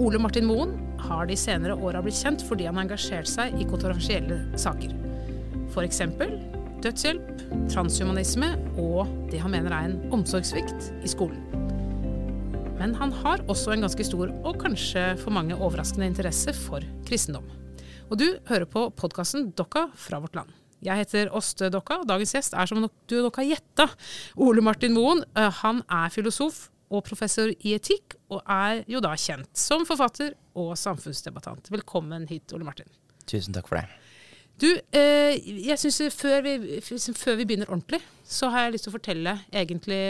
Ole Martin Moen har de senere åra blitt kjent fordi han har engasjert seg i kontroversielle saker. F.eks. dødshjelp, transhumanisme og det han mener er en omsorgssvikt i skolen. Men han har også en ganske stor, og kanskje for mange overraskende interesse for kristendom. Og du hører på podkasten Dokka fra vårt land. Jeg heter Åste Dokka, og dagens gjest er som du nok har gjetta, Ole Martin Moen. Eh, han er filosof og professor i etikk, og er jo da kjent som forfatter og samfunnsdebattant. Velkommen hit, Ole Martin. Tusen takk for det. Du, eh, jeg synes før vi, før vi, begynner ordentlig, så har jeg lyst til å fortelle egentlig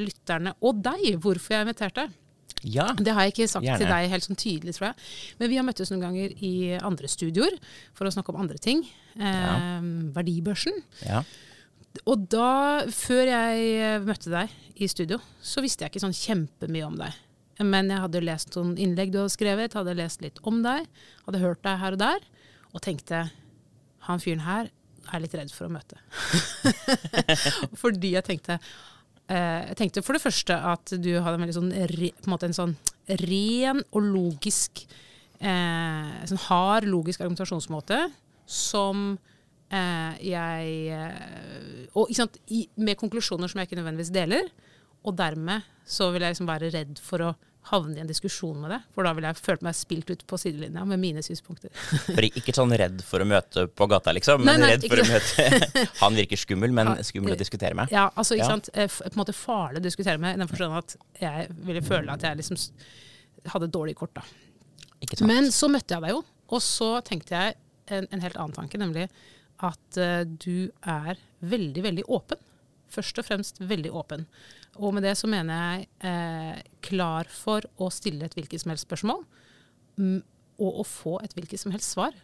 lytterne og deg hvorfor jeg inviterte deg. Ja, det har jeg ikke sagt gjerne. til deg helt sånn tydelig, tror jeg. Men vi har møttes noen ganger i andre studioer for å snakke om andre ting. Eh, ja. Verdibørsen. Ja. Og da, før jeg møtte deg i studio, så visste jeg ikke sånn kjempemye om deg. Men jeg hadde lest noen innlegg du hadde skrevet, hadde lest litt om deg, hadde hørt deg her og der, og tenkte han fyren her er litt redd for å møte. Fordi jeg tenkte eh, Jeg tenkte for det første at du hadde en sånn, re, en, en sånn ren og logisk eh, Sånn hard, logisk argumentasjonsmåte som eh, jeg eh, Og sant, i, med konklusjoner som jeg ikke nødvendigvis deler. Og dermed så vil jeg liksom være redd for å havne i en diskusjon med det. For da ville jeg følt meg spilt ut på sidelinja med mine synspunkter. For ikke sånn redd for å møte på gata, liksom, men nei, nei, redd for å møte Han virker skummel, men skummel å diskutere med. Ja, altså, ikke ja. sant. Eh, på en måte farlig å diskutere med, i den forstand at jeg ville føle at jeg liksom hadde dårlig kort, da. Men så møtte jeg deg jo, og så tenkte jeg en, en helt annen tanke, nemlig at uh, du er veldig, veldig åpen. Først og fremst veldig åpen. Og med det så mener jeg eh, klar for å stille et hvilket som helst spørsmål, og å få et hvilket som helst svar.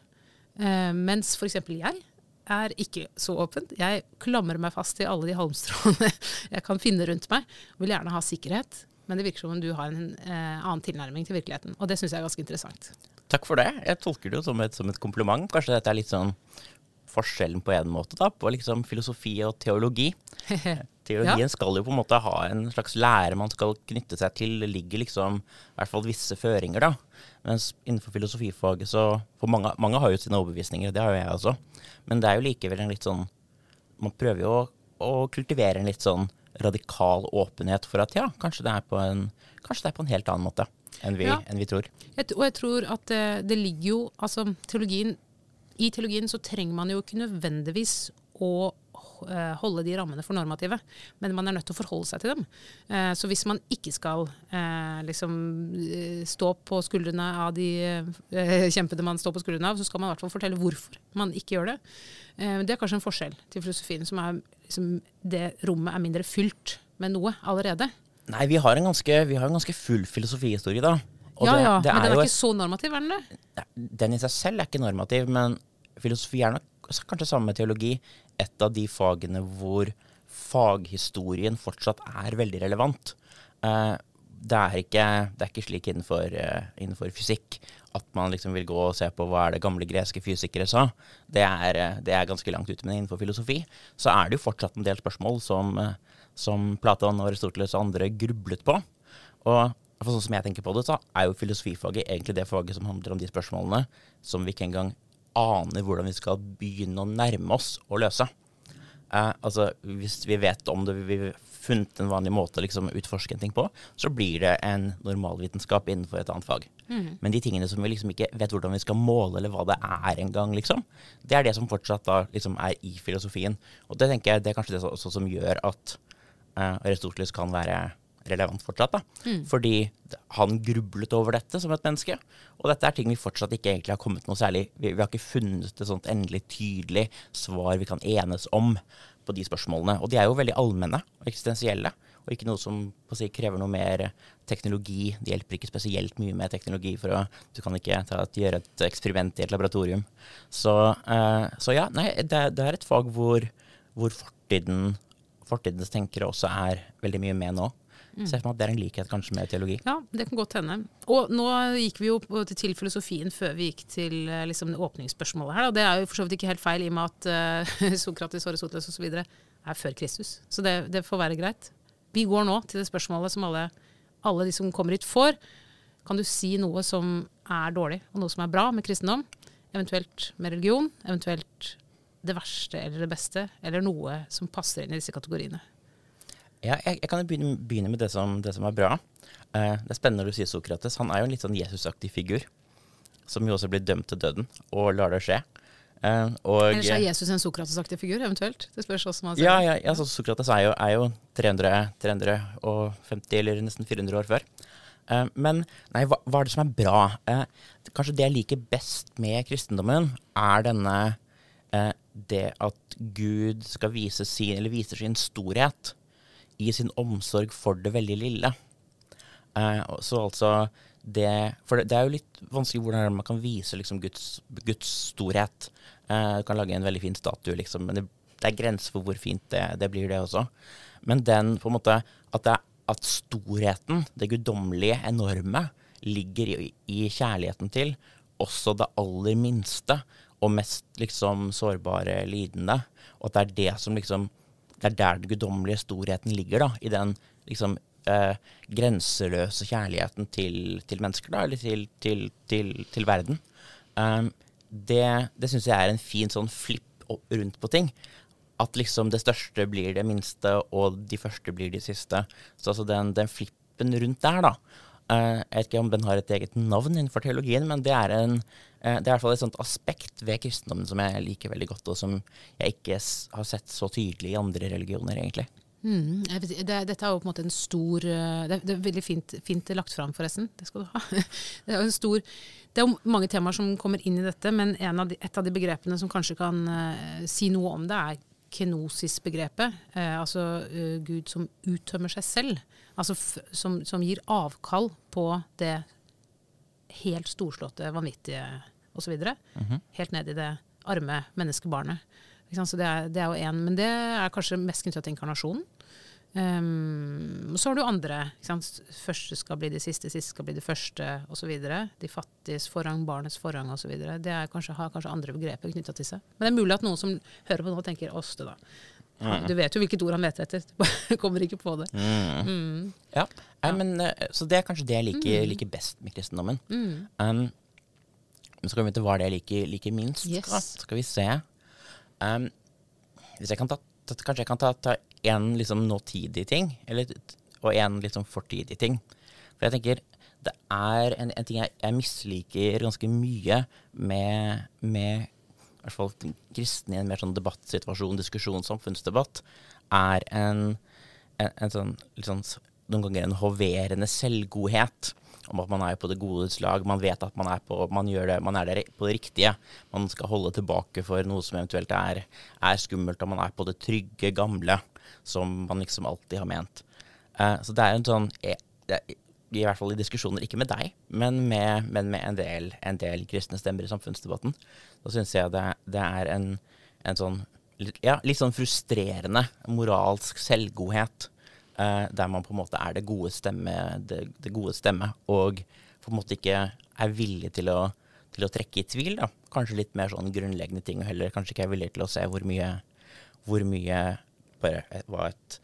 Eh, mens f.eks. jeg er ikke så åpent. Jeg klamrer meg fast i alle de halmstråene jeg kan finne rundt meg. Vil gjerne ha sikkerhet, men det virker som om du har en eh, annen tilnærming til virkeligheten. Og det syns jeg er ganske interessant. Takk for det. Jeg tolker det jo som et, som et kompliment. Kanskje dette er litt sånn forskjellen på en måte, da, på liksom filosofi og teologi. Teologien ja. skal jo på en måte ha en slags lære man skal knytte seg til. Det ligger liksom i hvert fall visse føringer, da. Mens innenfor filosofifaget så For mange, mange har jo sine overbevisninger, det har jo jeg også. Men det er jo likevel en litt sånn Man prøver jo å, å kultivere en litt sånn radikal åpenhet for at ja, kanskje det er på en, kanskje det er på en helt annen måte enn vi, ja. enn vi tror. Et, og jeg tror at det, det ligger jo Altså, teologien i teologien så trenger man jo ikke nødvendigvis å eh, holde de rammene for normative, men man er nødt til å forholde seg til dem. Eh, så hvis man ikke skal eh, liksom stå på skuldrene av de kjempene man står på skuldrene av, så skal man i hvert fall fortelle hvorfor man ikke gjør det. Det er kanskje en forskjell til filosofien, som er liksom, det rommet er mindre fylt med noe allerede. Nei, vi har en ganske, har en ganske full filosofihistorie, da. Og ja, ja, det men den er ikke så normativ, er den det? Den i seg selv er ikke normativ, men filosofi er nok kanskje sammen med teologi et av de fagene hvor faghistorien fortsatt er veldig relevant. Uh, det, er ikke, det er ikke, slik innenfor, uh, innenfor, fysikk at man liksom vil gå og se på hva er det gamle greske fysikere sa. Det er, uh, det er ganske langt ute. Men innenfor filosofi så er det jo fortsatt en del spørsmål som, som Platon, Aristoteles og andre grublet på. Og for sånn som jeg tenker på det, så er jo filosofifaget egentlig det faget som handler om de spørsmålene som vi ikke engang aner hvordan vi skal begynne å nærme oss å løse. Eh, altså, Hvis vi vet om det, vi har funnet en vanlig måte å liksom, utforske en ting på, så blir det en normalvitenskap innenfor et annet fag. Mm. Men de tingene som vi liksom ikke vet hvordan vi skal måle, eller hva det er engang, liksom, det er det som fortsatt da liksom er i filosofien. Og det tenker jeg det er kanskje det også som gjør at eh, Aristoteles kan være relevant fortsatt. da. Mm. Fordi han grublet over dette som et menneske. Og dette er ting vi fortsatt ikke egentlig har kommet noe særlig Vi, vi har ikke funnet et sånt endelig tydelig svar vi kan enes om på de spørsmålene. Og de er jo veldig allmenne og eksistensielle. Og ikke noe som si, krever noe mer teknologi. Det hjelper ikke spesielt mye med teknologi. for å, Du kan ikke ta, gjøre et eksperiment i et laboratorium. Så, uh, så ja, nei, det, det, er et fag hvor, hvor fortiden, fortidens tenkere også er veldig mye med nå. Mm. Ser for meg at det er en likhet kanskje med teologi. Ja, det kan godt hende. Og nå gikk vi jo til filosofien før vi gikk til eh, liksom, åpningsspørsmålet her. Og det er jo for så vidt ikke helt feil i og med at uh, Sokrates, Aristoteles osv. er før Kristus. Så det, det, får være greit. Vi går nå til det spørsmålet som alle, alle de som kommer hit, får. Kan du si noe som er dårlig, og noe som er bra med kristendom? Eventuelt med religion? Eventuelt det verste eller det beste? Eller noe som passer inn i disse kategoriene? Ja, jeg, jeg kan begynne, begynne med det som, det som, er bra. Uh, det er spennende når du sier Sokrates. Han er jo en litt sånn Jesusaktig figur. Som jo også blir dømt til døden, og lar det skje. Uh, og, Ellers er Jesus en Sokrates-aktig figur, eventuelt? Det spørs også man ser. Ja, ja, ja så Sokrates er jo, er jo 300, 350 eller nesten 400 år før. Uh, men nei, hva, hva, er det som er bra? kanskje det jeg liker best med kristendommen, er denne Det at Gud skal vise sin, eller viser sin storhet i sin omsorg for det veldig lille. Eh, så altså det, For det, det, er jo litt vanskelig hvordan man kan vise liksom, Guds, Guds, storhet. Eh, du kan lage en veldig fin statue, liksom, men det, det er grenser for hvor fint det, det, blir, det også. Men den på en måte at, det, at storheten, det guddommelige, enorme, ligger i, i, kjærligheten til også det aller minste og mest liksom sårbare lidende. Og at det er det som liksom det er der den guddommelige storheten ligger, da, i den liksom eh, grenseløse kjærligheten til, til, mennesker, da, eller til, til, til verden. Um, det det syns jeg er en fin sånn flipp rundt på ting. At liksom det største blir det minste, og de første blir de siste. Så altså den, den flippen rundt der, da. Uh, jeg vet ikke om den har et eget navn innenfor teologien, men det er en Eh, det er i hvert fall et sånt aspekt ved kristendommen som jeg liker veldig godt, og som jeg ikke har sett så tydelig i andre religioner, egentlig. Mm, vet, det, dette er jo på en måte en stor eh, Det det er veldig fint, fint, lagt fram, forresten. Det skal du ha. Det er jo stor, det er mange temaer som kommer inn i dette, men av de, et av de begrepene som kanskje kan uh, si noe om det, er kenosis-begrepet. Uh, altså uh, Gud som uttømmer seg selv. Altså som, som, gir avkall på det helt storslåtte, vanvittige osv. Mm -hmm. Helt ned i det arme menneskebarnet. Så det er, det er jo én. Men det er kanskje mest knytta til inkarnasjonen. Um, så har du andre. Første skal bli det siste, siste skal bli det første osv. De fattiges forrang, barnets forrang osv. Det kanskje, har kanskje andre begreper knytta til seg. Men det er mulig at noen som hører på nå, tenker oss det, da. Mm. Du vet jo hvilket ord han leter etter. Du kommer ikke på det. Mm. Mm. Ja, ja. Men, eh, Så det er kanskje det jeg liker, mm. liker best med kristendommen. Mm. Um, men så kan vi vite hva det jeg liker, liker minst. Yes. Da. Skal vi se. Um, hvis jeg kan ta, ta, kanskje jeg kan ta, én en liksom nåtidig ting, eller, og en liksom fortidig ting. For jeg tenker det er en, en ting jeg, jeg, misliker ganske mye med, med i hvert fall kristne i en mer sånn debattsituasjon, diskusjon, samfunnsdebatt, er en, en, en sånn, sånn, noen ganger en hoverende selvgodhet om at man er på det godes lag. Man vet at man er, på, man det, man er der på det riktige. Man skal holde tilbake for noe som eventuelt er, er skummelt, og man er på det trygge, gamle, som man liksom alltid har ment. Uh, så det er en sånn jeg, i hvert fall i diskusjoner, ikke med deg, men med, men med en, del, en, del, kristne stemmer i samfunnsdebatten, da syns jeg det, det er en, en, sånn ja, litt sånn frustrerende moralsk selvgodhet, eh, der man på en måte er det gode stemme, det, det, gode stemme, og på en måte ikke er villig til å, til å trekke i tvil. da. Kanskje litt mer sånn grunnleggende ting, og heller kanskje ikke er villig til å se hvor mye, hvor mye bare var et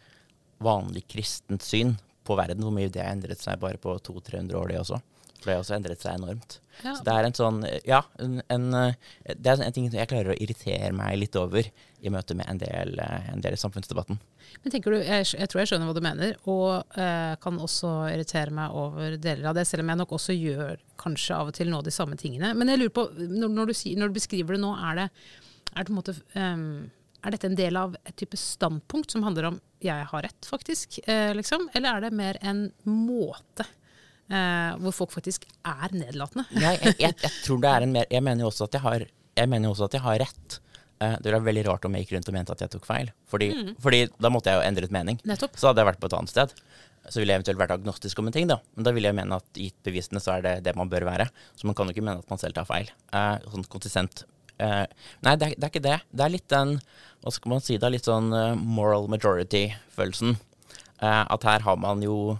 vanlig kristent syn på verden, hvor mye det har endret seg bare på 200-300 år, det også. For det har også endret seg enormt. Ja. Så det er en sånn Ja, en, en, det er en ting jeg klarer å irritere meg litt over i møte med en del, en del i samfunnsdebatten. Men tenker du, jeg, jeg, tror jeg skjønner hva du mener, og eh, kan også irritere meg over deler av det, selv om jeg nok også gjør kanskje av og til nå de samme tingene. Men jeg lurer på, når, når, du, når du, beskriver det nå, er det, er det på en måte um, er dette en del av et type standpunkt som handler om 'jeg har rett', faktisk? Eh, liksom? Eller er det mer en måte eh, hvor folk faktisk er nedlatende? jeg, jeg, jeg, tror det er en mer Jeg mener jo også at jeg har, jeg også at jeg har rett. Eh, det ville vært veldig rart om jeg gikk rundt og mente at jeg tok feil. Fordi, mm. fordi da måtte jeg jo endret mening. Nettopp. Så hadde jeg vært på et annet sted. Så ville jeg eventuelt vært agnostisk om en ting, da. Men da ville jeg mene at gitt bevisene så er det det man bør være. Så man kan jo ikke mene at man selv tar feil. Eh, sånn konsistent Eh, nei, det er, det er, ikke det. Det er litt den Hva skal man si da? Litt sånn uh, moral majority-følelsen. Uh, at her har man jo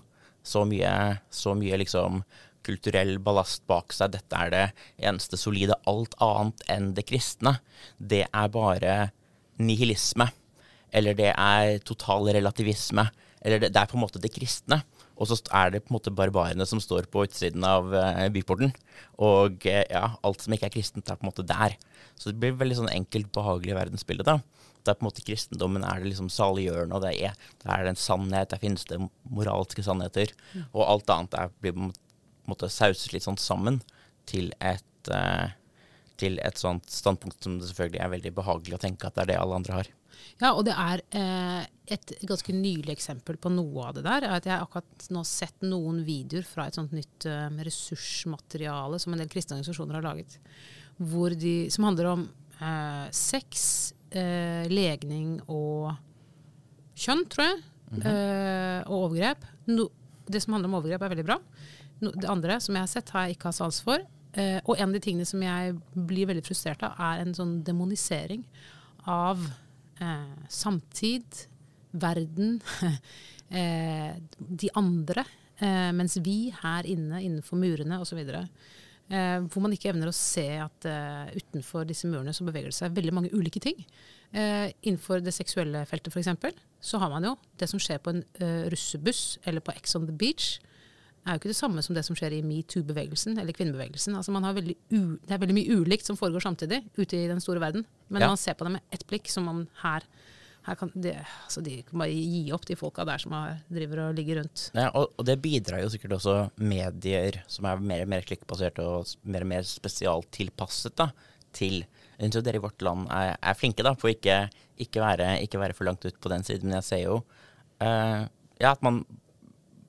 så mye, så mye liksom kulturell ballast bak seg. Dette er det eneste solide. Alt annet enn det kristne, det er bare nihilisme. Eller det er total relativisme. Eller det, det er på en måte det kristne. Og så er det på en måte barbarene som står på utsiden av uh, byporten. Og ja, alt som ikke er kristent, er på en måte der. Så det blir veldig sånn enkelt, behagelig verdensbilde. da. Det er på en måte Kristendommen er det liksom saliggjørende, og det er, det er en sannhet. Der finnes det moralske sannheter. Og alt annet er, blir på en måte sauset litt sånn sammen til et, uh, til et sånt standpunkt som det selvfølgelig er veldig behagelig å tenke at det er det alle andre har. Ja, og det er eh, et ganske nylig eksempel på noe av det der. er at Jeg har akkurat nå sett noen videoer fra et sånt nytt eh, ressursmateriale som en del kristne organisasjoner har laget. De, som handler om eh, sex, uh, legning og kjønn, tror jeg. Mm -hmm. og overgrep. No, det som handler om overgrep, er veldig bra. No, det andre som jeg har sett, har jeg ikke hatt sans for. og en av de tingene som jeg blir veldig frustrert av, er en sånn demonisering av eh, samtid, verden, eh, de andre. Eh, mens vi her inne, innenfor murene osv. Eh, hvor man ikke evner å se at eh, utenfor disse murene så beveger det seg veldig mange ulike ting. Eh, innenfor det seksuelle feltet f.eks. så har man jo det som skjer på en uh, russebuss eller på Ex on the Beach er jo ikke det samme som det som skjer i metoo-bevegelsen eller kvinnebevegelsen. Altså man har veldig det er veldig mye ulikt som foregår samtidig ute i den store verden. Men ja. man ser på det med ett blikk, som om her kan de, altså de kan bare gi opp, de folka der som har, driver og ligger rundt. Ja, og, og, det bidrar jo sikkert også medier som er mer og mer klikkbaserte og mer og mer spesialtilpasset da, til jeg synes dere i vårt land er, er flinke da, på å ikke, ikke, være, ikke være for langt ut på den siden. Men jeg ser jo uh, ja, at man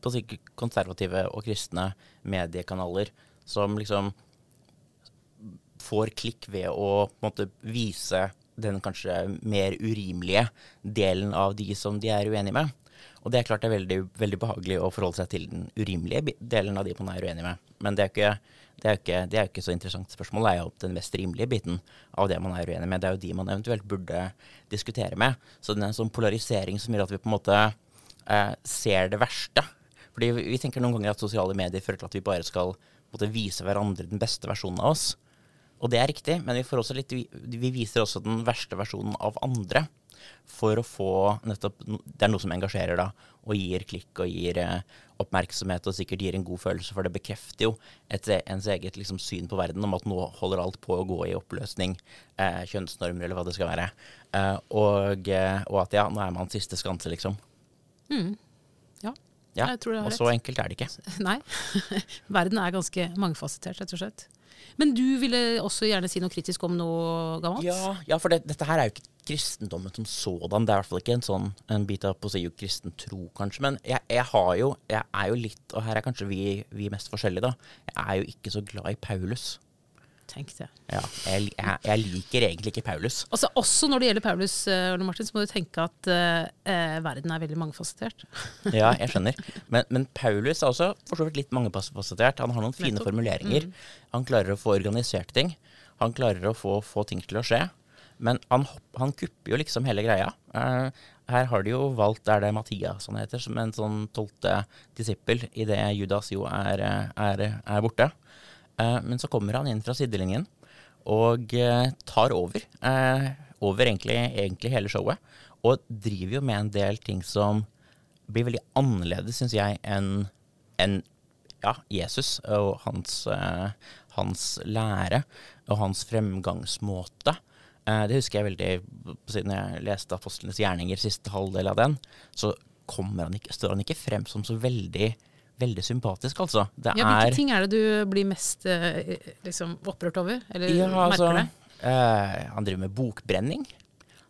på sikkert konservative og kristne mediekanaler som liksom får klikk ved å måte vise den kanskje mer urimelige delen av de som de er uenige med. Og det er klart det er veldig, veldig behagelig å forholde seg til den urimelige delen av de man er uenig med. Men det er ikke, det er ikke, det er ikke så interessant spørsmål. Det er jo den mest rimelige biten av det man er uenig med. Det er jo de man eventuelt burde diskutere med. Så det er en sånn polarisering som gjør at vi på en måte eh, ser det verste fordi vi tenker noen ganger at sosiale medier fører til at vi bare skal måtte, vise hverandre den beste versjonen av oss. Og det er riktig, men vi, litt, vi, viser også den verste versjonen av andre. For å få nettopp Det er noe som engasjerer, da. Og gir klikk og gir eh, oppmerksomhet og sikkert gir en god følelse. For det bekrefter jo et, ens eget liksom, syn på verden om at nå holder alt på å gå i oppløsning. Eh, kjønnsnormer eller hva det skal være. Eh, og, eh, og, at ja, nå er man siste skanse, liksom. Mm. Ja, og så enkelt er det ikke. Nei. Verden er ganske mangefasettert, rett og slett. Men du ville også gjerne si noe kritisk om noe gammelt? Ja, ja for det, dette her er jo ikke kristendommen som sådan. Det er i hvert fall ikke en sånn en bit av å si kristen tro, kanskje. Men jeg, jeg, har jo, jeg er jo litt, og her er kanskje vi, vi mest forskjellige, da. Jeg er jo ikke så glad i Paulus. Tenk det. Ja, jeg, jeg, jeg, liker egentlig ikke Paulus. Altså, også når det gjelder Paulus, uh, Martin, så må du tenke at uh, verden er veldig mangefasettert. ja, jeg skjønner. Men, men, Paulus er også for så vidt litt mangefasettert. Han har noen fine Nettopp. formuleringer. Mm. Han klarer å få organisert ting. Han klarer å få, få ting til å skje. Men han, han, kupper jo liksom hele greia. Uh, her har de jo valgt, er det Mathias han heter, som en sånn tolvte disippel, idet Judas jo er, er, er borte. Eh, men så kommer han inn fra sidelinjen og eh, tar over. Eh, over egentlig, egentlig hele showet. Og driver jo med en del ting som blir veldig annerledes, syns jeg, enn en, ja, Jesus og hans, hans, lære og hans fremgangsmåte. det husker jeg veldig siden jeg leste Apostlenes gjerninger, siste halvdel av den. Så han ikke, står han ikke frem som så veldig veldig sympatisk, altså. Det ja, Hvilke er, ting er det du blir mest eh, liksom, opprørt over? Eller ja, altså, merker det? Eh, han driver med bokbrenning.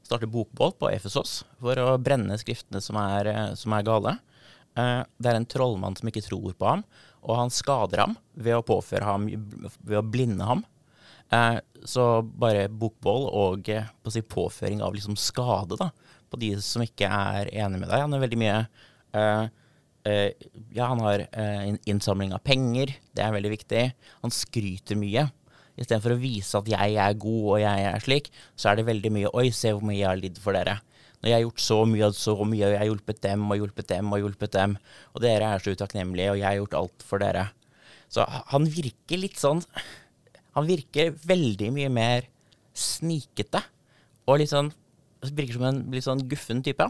Starter bokbål på Efesos for å brenne skriftene som er, eh, som er gale. Eh, det er en trollmann som ikke tror på ham, og han skader ham ved å påføre ham, ved å blinde ham. Eh, så bare bokbål og eh, på si, påføring av liksom skade da, på de som ikke er enig med deg. Han er veldig mye Eh, ja, han har en innsamling av penger, det er veldig viktig. Han skryter mye. Istedenfor å vise at jeg er god og jeg er slik, så er det veldig mye Oi, se hvor mye jeg har lidd for dere. Når jeg har gjort så mye og så mye, og jeg har hjulpet dem og hjulpet dem og hjulpet dem, og dere er så utakknemlige, og jeg har gjort alt for dere. Så han virker litt sånn Han virker veldig mye mer snikete og litt sånn virker som en litt sånn guffen type.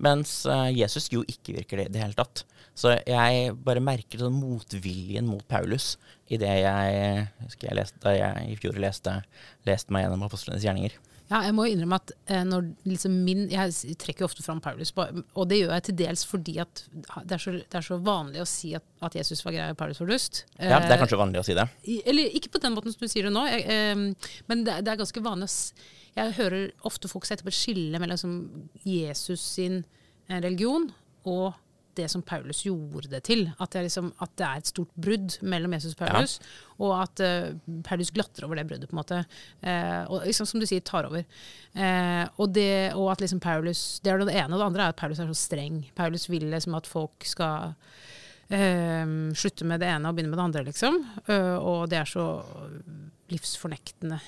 Mens uh, Jesus jo ikke virker det i det hele tatt. Så jeg bare merker sånn motviljen mot Paulus i det jeg, jeg leste, da jeg i fjor leste, leste meg gjennom apostlenes gjerninger. Ja, jeg må innrømme at eh, når liksom min Jeg trekker jo ofte fram Paulus, og det gjør jeg til dels fordi at det er så, det er så vanlig å si at, at, Jesus var grei og Paulus var dust. Ja, det er kanskje vanlig å si det? Eller ikke på den måten som du sier det nå, jeg, eh, men det, er ganske vanlig Jeg hører ofte folk sette på et skille mellom liksom, Jesus sin eh, religion og det som Paulus gjorde det til. At det er, liksom, at det er et stort brudd mellom Jesus og Paulus, ja. og at uh, Paulus glatter over det bruddet, på en måte. Uh, og liksom, som du sier, tar over. Uh, og, det, og, at liksom Paulus Det er det ene. Og det andre er at Paulus er så streng. Paulus vil liksom at folk skal slutte med det ene og begynne med det andre, liksom. og det er så livsfornektende,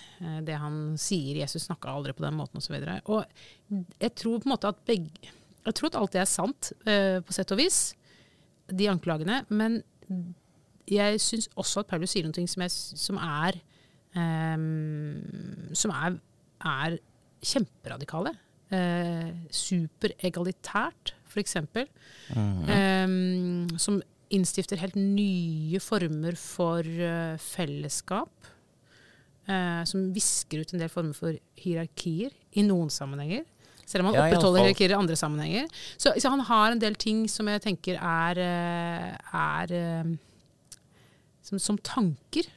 det han sier. Jesus snakka aldri på den måten, osv. Og, så og jeg tror på en måte at begge jeg tror at alt det er sant, uh, på sett og vis, de anklagene. Men jeg syns også at Paulus sier noe som, som, er um, Som er, er kjemperadikale. Uh, superegalitært, f.eks. Mm. Um, som innstifter helt nye former for uh, fellesskap. Uh, som visker ut en del former for hierarkier i noen sammenhenger. Selv om han ja, opprettholder hierarkier i andre sammenhenger. Så, så, han har en del ting som jeg tenker er, eh, er eh, som, som tanker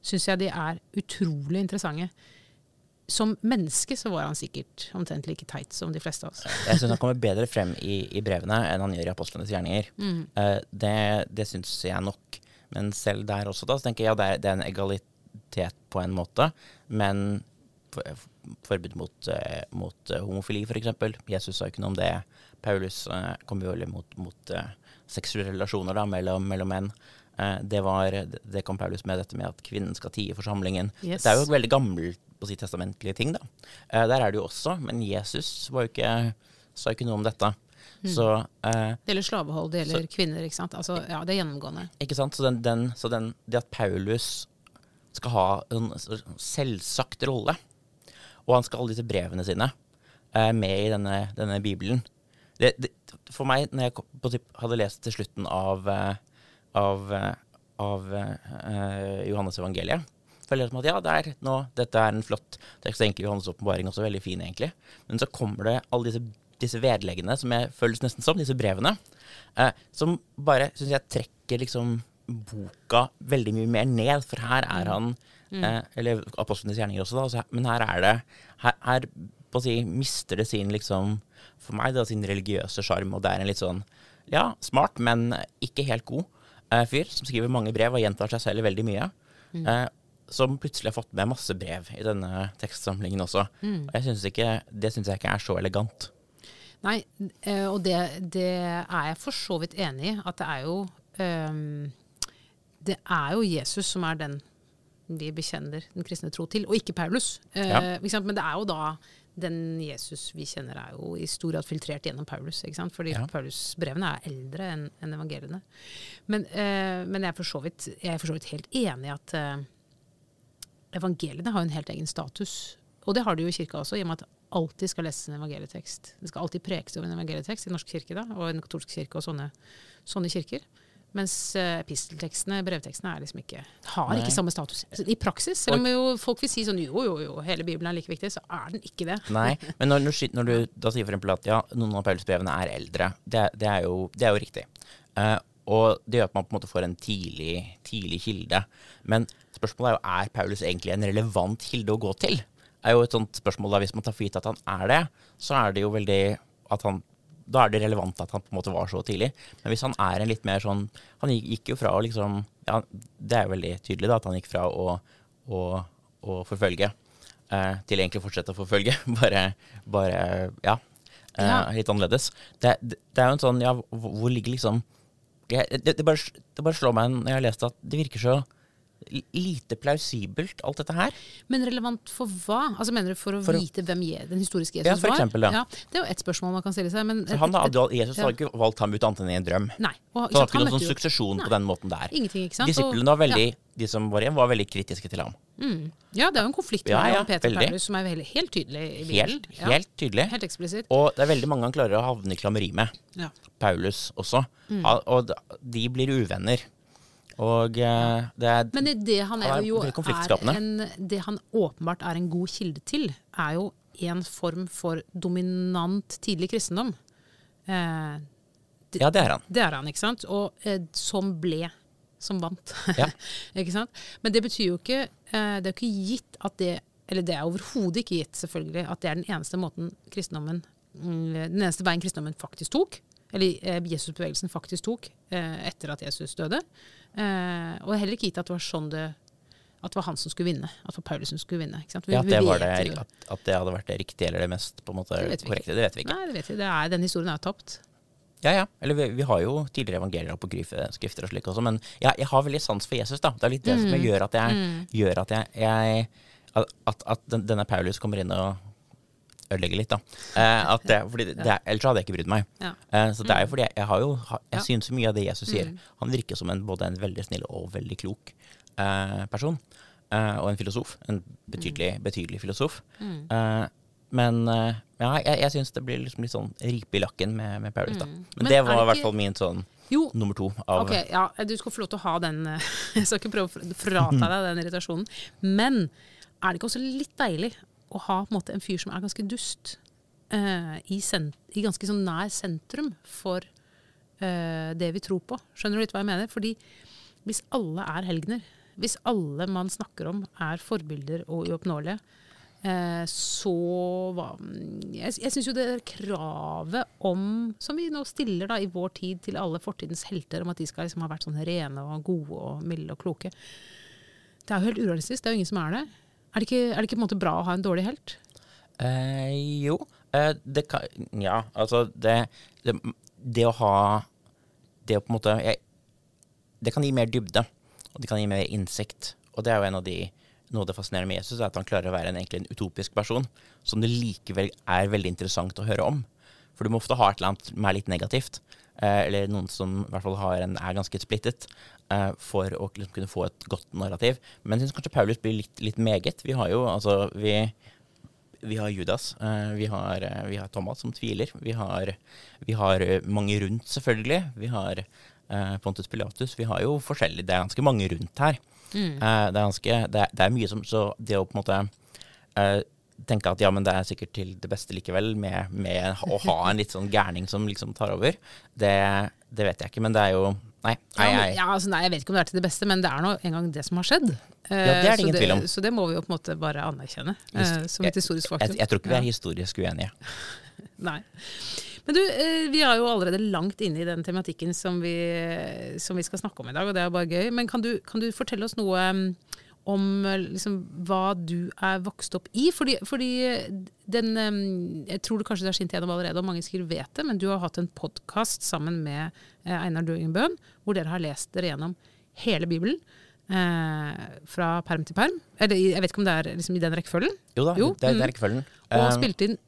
syns jeg de er utrolig interessante. Som menneske så var han sikkert omtrent like teit som de fleste av oss. Jeg syns han kommer bedre frem i, i, brevene enn han gjør i apostlenes gjerninger. Mm. Uh, det det syns jeg nok. Men selv der også, da, så tenker jeg ja, det er, det er en egalitet på en måte. Men forbud mot, uh, mot uh, homofili, f.eks. Jesus sa ikke noe om det. Paulus kom jo veldig mot, mot seksuelle relasjoner da, mellom, mellom menn. det, var, det kom Paulus med, dette med at kvinnen skal tie forsamlingen. Yes. Det er jo veldig gammelt på si testamentlige ting. da. der er det jo også, men Jesus var jo ikke, sa ikke noe om dette. Mm. Så, det gjelder slavehold, det gjelder så, kvinner. ikke sant? Altså, ja, Det er gjennomgående. Ikke sant? Så, den, den, så den, det at Paulus skal ha en selvsagt rolle og han skal ha alle disse brevene sine eh, med i denne, denne bibelen. Det, det, for meg, når jeg hadde lest til slutten av, eh, av, eh, av uh, Johannes evangeliet, føler jeg som at ja, det er nå, dette er en flott tekst. Egentlig Johannes' åpenbaring også veldig fin, egentlig. Men så kommer det alle disse, disse vedleggene, som jeg føles nesten som, disse brevene, eh, som bare, syns jeg, trekker liksom boka veldig mye mer ned. For her er han Mm. Eh, eller apostlenes gjerninger også, da. Så, men her er det Her, her si, mister det sin liksom For meg da, sin religiøse sjarm, og det er en litt sånn ja, smart, men ikke helt god eh, fyr som skriver mange brev og gjentar seg selv veldig mye. Mm. Eh, som plutselig har fått med masse brev i denne tekstsamlingen også. Mm. Og jeg synes ikke, det syns jeg ikke er så elegant. Nei, eh, og det, det, er jeg for så vidt enig i. At det er jo um, Det er jo Jesus som er den vi bekjenner den kristne tro til, og ikke Paulus. Eh, ja. Men det er jo da den Jesus vi kjenner, er jo i stor grad filtrert gjennom Paulus. ikke sant? Fordi ja. Paulus-brevene er eldre enn en evangeliene. Men, eh, men jeg, er for så vidt, jeg er for så vidt helt enig i at eh, evangeliene har en helt egen status. Og det har de jo i kirka også, i og med at alltid skal leses en evangelietekst. Det skal alltid prekes over en evangelietekst i norsk kirke da, og i den katolske kirke og sånne, sånne kirker. Mens episteltekstene, brevtekstene, er liksom ikke, har Nei. ikke samme status. I praksis, selv om jo folk vil si sånn jo, jo, jo, hele Bibelen er like viktig, så er den ikke det. Nei, men når, når du da sier f.eks. at ja, noen av Paulusbrevene er eldre, det, det, er, jo, det er, jo, riktig. Uh, og det gjør at man på en måte får en tidlig, tidlig kilde. Men spørsmålet er jo er Paulus egentlig en relevant kilde å gå til? er jo et sånt spørsmål da, Hvis man tar for gitt at han er det, så er det jo veldig at han da er det relevant at han på en måte var så tidlig. Men hvis han er en litt mer sånn Han gikk jo fra å liksom Ja, det er jo veldig tydelig da, at han gikk fra å, å, å forfølge eh, til egentlig å fortsette å forfølge. bare, bare ja, eh, ja. Litt annerledes. Det, det, det, er jo en sånn Ja, hvor ligger liksom jeg, det, det, bare, det, bare, slår meg når jeg har lest at det virker så lite plausibelt, alt dette her. Men relevant for hva? Altså Mener du for å for vite hvem den historiske Jesus ja, for eksempel, var? Ja. Det er jo ett spørsmål man kan stille seg. Men han, et, et, Jesus ja. har ikke valgt ham ut annet enn i en drøm. Nei. Og, så han har ikke noen sånn suksesjon på den måten der. Ingenting, ikke sant? Disiplene var veldig, de som var igjen, var veldig kritiske til ham. Mm. Ja, det er jo en konflikt ja, ja, Peter veldig. Paulus som er helt, helt tydelig i Bibelen. Helt, helt tydelig. Helt eksplisitt. Og det er veldig mange han klarer å havne i klammeri med. Paulus også. Mm. Og de blir uvenner. Og eh, det er Men det han, er jo, er en, det han åpenbart er en god kilde til, er jo en form for dominant tidlig kristendom. Eh, det, ja, det er han. Det er han, ikke sant? Og eh, som ble som vant. Ja. ikke sant? Men det betyr jo ikke eh, Det er jo ikke gitt at det Eller det er overhodet ikke gitt, selvfølgelig, at det er den eneste måten kristendommen mm, Den eneste veien kristendommen faktisk tok. Eller eh, Jesusbevegelsen faktisk tok eh, etter at Jesus døde. Eh, og heller ikke gitt at det var sånn det at det var han som skulle vinne. At det var Paulus som skulle vinne. Vi, ja, at det, det, at, at det, hadde vært det riktige eller det mest på en måte det korrekte, det vet vi ikke. Nei, det vet vi. Det er, den historien er tapt. Ja, ja. Eller vi, vi, har jo tidligere evangelier på skrifter og slik også, men ja, jeg har veldig sans for Jesus, da. Det er litt det mm. som gjør at jeg, mm. gjør at jeg, jeg at, at, denne Paulus kommer inn og ødelegge litt, da. Eh, det, fordi det, ellers hadde jeg ikke brydd meg. Ja. Eh, så det er jo fordi jeg, jeg har jo Jeg ja. syns mye av det Jesus sier. Mm. Han virker som en, både en veldig snill og veldig klok eh, person. Eh, og en filosof. En betydelig, mm. betydelig filosof. Mm. Eh, men eh, ja, jeg, jeg syns det blir liksom litt sånn ripe i lakken med, med Paris, da. Men, Men det var i hvert fall min sånn jo. nummer to. Av ok, ja, Du skal få lov til å ha den Jeg skal ikke prøve å frata deg den irritasjonen. Men er det ikke også litt deilig å ha en, måte, en fyr som er ganske dust, uh, i, i, ganske sånn nær sentrum for uh, det vi tror på. Skjønner du litt hva jeg mener? Fordi hvis alle er helgener, hvis alle man snakker om er forbilder og uoppnåelige, uh, så hva Jeg, jeg syns jo det kravet om, som vi nå stiller da i vår tid til alle fortidens helter, om at de skal liksom ha vært sånn rene og gode og milde og kloke, det er jo helt urealistisk. Det er jo ingen som er det. Er det, ikke, er det ikke, på en måte bra å ha en dårlig helt? Eh, jo. Eh, det kan Ja, altså det, det, det, å ha Det å på en måte jeg, Det kan gi mer dybde, og det kan gi mer innsikt. Og det er jo en av de noe det fascinerende med Jesus, er at han klarer å være en, egentlig en utopisk person, som det likevel er veldig interessant å høre om. For du må ofte ha et eller annet som er litt negativt, eller noen som i hvert fall en, er ganske splittet eh, for å liksom kunne få et godt narrativ. Men jeg syns kanskje Paulus blir litt, litt, meget. Vi har jo altså vi, vi har Judas, eh, vi, har, eh, vi, har, Thomas som tviler. Vi har, vi har eh, mange rundt, selvfølgelig. Vi har eh, Pontus Pilatus. Vi har jo forskjellig Det er ganske mange rundt her. Mm. Eh, det, er ganske, det, er, det, er mye som Så det å på en måte tenke at ja, men det er sikkert til det beste likevel, med, med å ha en litt sånn gærning som liksom tar over, det, det vet jeg ikke. Men det er jo Nei, nei, nei. Ja, altså, nei, jeg vet ikke om det er til det beste, men det er nå engang det som har skjedd. Ja, det er det eh, ingen tvil om. Så det må vi jo på en måte bare anerkjenne Just, som et historisk faktum. Jeg, jeg, tror ikke vi er historisk uenige. nei. Men du, uh, vi er jo allerede langt inne i den tematikken som vi, som vi, skal snakke om i dag, og det er bare gøy. Men kan du, kan du fortelle oss noe um, om liksom, hva du er vokst opp i. Fordi, fordi den Jeg tror det kanskje det har skint gjennom allerede, og mange sikkert vet det, men du har hatt en podkast sammen med eh, Einar Døgenbøen, hvor dere har lest dere gjennom hele Bibelen. Eh, fra perm til perm. Eller jeg vet ikke om det er liksom, i den rekkefølgen? Jo da, jo, det, er, er mm. rekkefølgen. Og spilte inn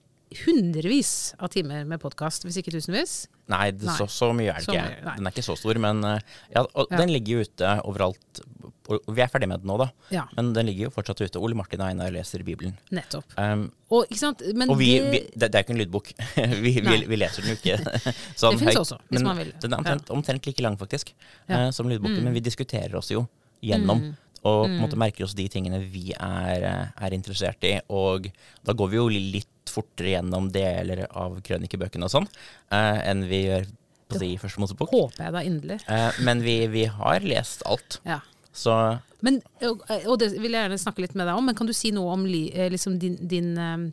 hundrevis av timer med podkast, hvis ikke tusenvis. Nei, det, nei. Så, så, mye er det ikke. Den er ikke så stor, men ja, ja. den ligger jo ute overalt og vi er ferdig med den nå, da. Ja. Men den ligger jo fortsatt ute. Ole Martin og Einar leser Bibelen. Nettopp. Um, og, og vi, vi, det, det, er ikke en lydbok. vi, vi, leser den jo ikke sånn det fins også, hvis men, man vil. Den er omtrent, omtrent like lang, faktisk, uh, som lydboken. Mm. Men vi diskuterer oss jo gjennom. Mm. Og på en måte mm. merker oss de tingene vi er, eh, er, interessert i. Og da går vi jo litt fortere gjennom deler av krønikebøkene og sånn uh, enn vi gjør på si, første Mosebok. Håper jeg da inderlig. Uh, men vi, vi, har lest alt. Ja. Så men, og, det vil jeg gjerne snakke litt med deg om, men kan du si noe om eh, liksom din, din eh,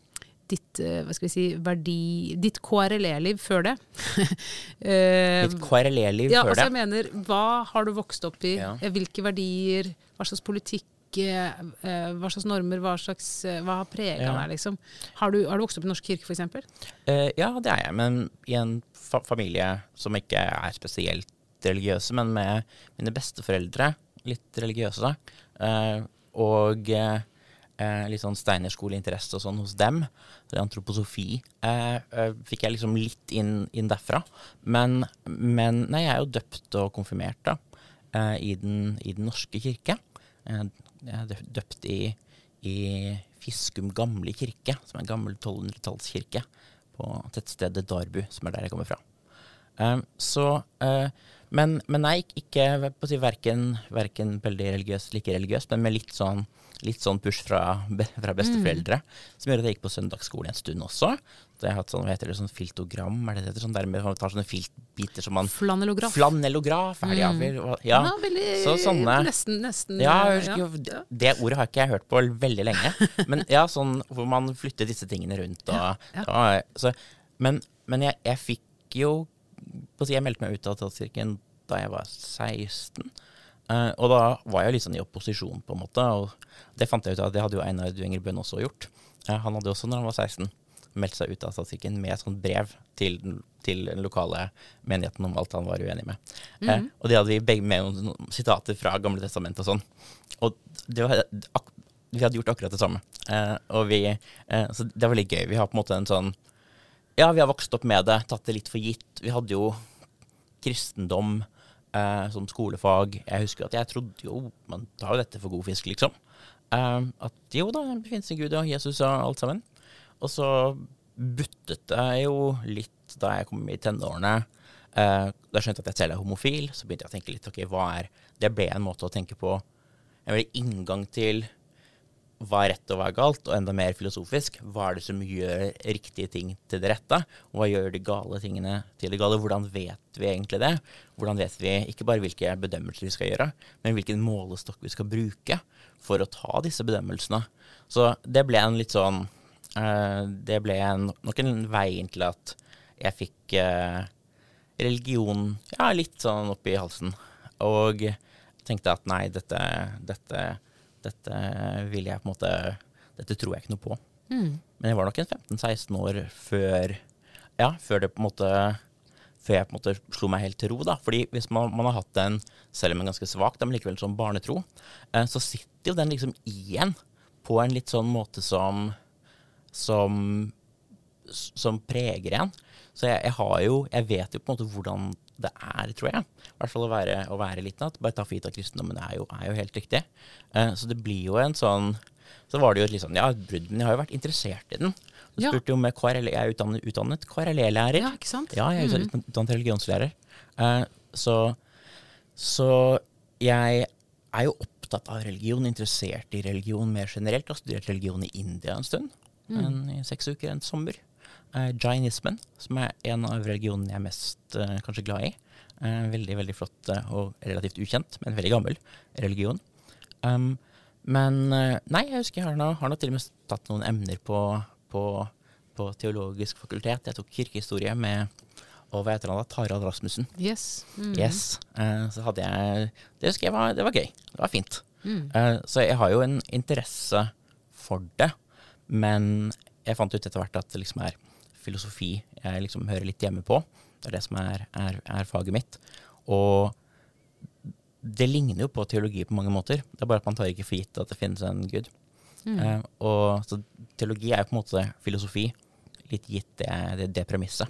ditt eh, hva skal vi si, verdi, ditt KRLE-liv før det. ditt KRLE-liv ja, før altså, det? Jeg mener, hva har du vokst opp i? Ja. Hvilke verdier? Hva slags politikk? Hva slags normer? Hva, slags, hva har prega ja. deg? Liksom? Har du, har du, vokst opp i Norsk kirke, f.eks.? Uh, ja, det er jeg. Men i en fa familie som ikke er spesielt religiøse, men med mine besteforeldre litt religiøse. Uh, og uh, litt sånn steinerskoleinteresse og sånn hos dem. Antroposofi antroposofi fikk jeg liksom litt inn, inn derfra. Men, men, nei, jeg er jo døpt og konfirmert da, i den, i, den, norske kirke. er døpt i, i Fiskum gamle kirke, som er en gammel 1200-tallskirke på tettstedet Darbu, som er der jeg kommer fra. Um, så uh, men, men, nei, ikke på si, verken, verken veldig religiøs, like religiøs, men med litt sånn, litt sånn push fra, fra besteforeldre. Mm. Som gjør at jeg gikk på søndagsskole en stund også. Så jeg har hatt sånn, hva heter det, sånn filtogram, er det det heter? Sånn der man tar sånne filtbiter som man Flanellograf. Flanellograf, er det mm. ja. ja. veldig, så sånne Nesten, nesten. Ja, husker, ja. Det ordet har ikke jeg hørt på veldig lenge. men ja, sånn hvor man flytter disse tingene rundt og, og så, Men, men jeg, jeg fikk jo jeg meldte meg ut av Teaterkirken da jeg var 16. Uh, og da var jeg litt sånn i opposisjon, på en måte. Og det fant jeg ut av, det hadde jo Einar Duenger Bøhn også gjort. Uh, han hadde også, når han var 16, meldt seg ut av statistikken med et sånt brev til, til, den lokale menigheten om alt han var uenig med. Mm -hmm. uh, og det hadde vi begge med noen sitater fra Gamle testament og sånn. Og var, vi hadde gjort akkurat det samme. og vi, så det var litt gøy. Vi har på en måte en sånn ja, vi har vokst opp med det, tatt det litt for gitt. Vi hadde jo kristendom eh, som skolefag. Jeg husker at jeg trodde jo Man tar jo dette for god fisk, liksom. Eh, at jo da, det finnes en Gud og Jesus og alt sammen. Og så buttet det jo litt da jeg kom i tenårene. Eh, da skjønte jeg at jeg selv er homofil. Så begynte jeg å tenke litt ok, hva er Det ble en måte å tenke på. En veldig inngang til hva er rett og hva er galt, og enda mer filosofisk, hva er det som gjør riktige ting til det rette? Og hva gjør de gale tingene til det gale? Hvordan vet vi egentlig det? Hvordan vet vi ikke bare hvilke bedømmelser vi skal gjøre, men hvilken målestokk vi skal bruke for å ta disse bedømmelsene? Så det ble en litt sånn uh, Det ble nok en vei inn til at jeg fikk uh, religion ja, litt sånn oppi halsen. Og tenkte at nei, dette, dette dette vil jeg på en måte Dette tror jeg ikke noe på. Mm. Men jeg var nok en 15-16 år før Ja, før det på en måte før jeg på en måte slo meg helt til ro. da. Fordi hvis man, man har hatt den, selv om en ganske svak, men likevel som barnetro, eh, så sitter jo den liksom igjen på en litt sånn måte som som, som preger en. Så jeg, jeg, har jo Jeg vet jo på en måte hvordan det er, tror jeg. I hvert fall å være, å være gitt at kristendommen er jo, er jo helt riktig. Uh, så det blir jo en sånn Så var det jo litt sånn Ja, brudd, men jeg har jo vært interessert i den. Så ja. spurte jo med KRL, Jeg er utdannet, utdannet KRLE-lærer. Ja, ikke sant? Ja, jeg er utdannet, mm. utdannet religionslærer. Uh, så, så jeg er jo opptatt av religion, interessert i religion mer generelt. Jeg har studert religion i India en stund. Mm. En, I seks uker en sommer er jainismen, som er en av religionene jeg er mest uh, kanskje glad i. Uh, veldig veldig flott uh, og relativt ukjent, men veldig gammel religion. Um, men nei, jeg husker jeg har nå, har nå til og med tatt noen emner på, på, på, teologisk fakultet. Jeg tok kirkehistorie med og hva heter han da? Tarald Rasmussen. Yes. Mm. yes. så hadde jeg Det husker jeg var, det var gøy. Det var fint. Mm. så jeg har jo en interesse for det, men jeg fant ut etter hvert at det liksom er filosofi jeg liksom hører litt hjemme på. Det er det som er, er, er, faget mitt. Og det ligner jo på teologi på mange måter. Det er bare at man tar ikke for gitt at det finnes en gud. Mm. Uh, og så teologi er jo på en måte filosofi, litt gitt det, det, det premisset.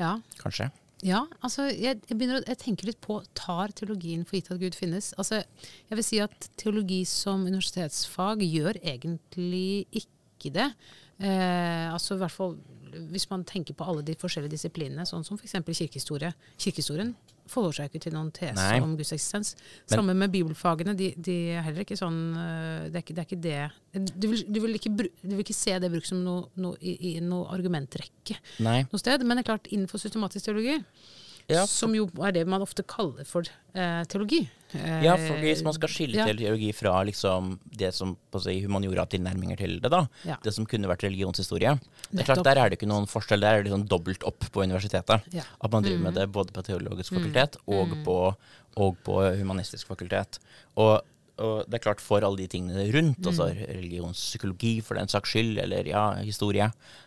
Ja. Kanskje. Ja, altså jeg, jeg, å, jeg tenker litt på tar teologien for gitt at Gud finnes? Altså, jeg vil si at teologi som universitetsfag gjør egentlig ikke det. Eh, altså i hvert fall hvis man tenker på alle de forskjellige disiplinene, sånn som f.eks. kirkehistorie. Kirkehistorien forholder seg ikke til noen tese Nei. om Guds eksistens. Sammen med bibelfagene. De, de, er heller ikke sånn eh, Det er ikke det. Er ikke det. Du, vil, du, vil ikke, du, vil, ikke, se det brukt som noe, noe, i, i noe argumentrekke Nei. noe sted. Men det er klart, innenfor systematisk teologi ja. Som jo er det man ofte kaller for eh, teologi. Eh, ja, for hvis man skal skille ja. teologi fra liksom, det som på å si, humaniora-tilnærminger til det, da. Ja. Det som kunne vært religionshistorie. Det er klart, Der er det ikke noen forskjell. Der er det sånn dobbelt opp på universitetet. At man driver mm. med det både på teologisk fakultet mm. og, mm. på, og, på, humanistisk fakultet. Og og det er klart for alle de tingene rundt, mm. altså religionspsykologi for den saks skyld, eller ja, historie,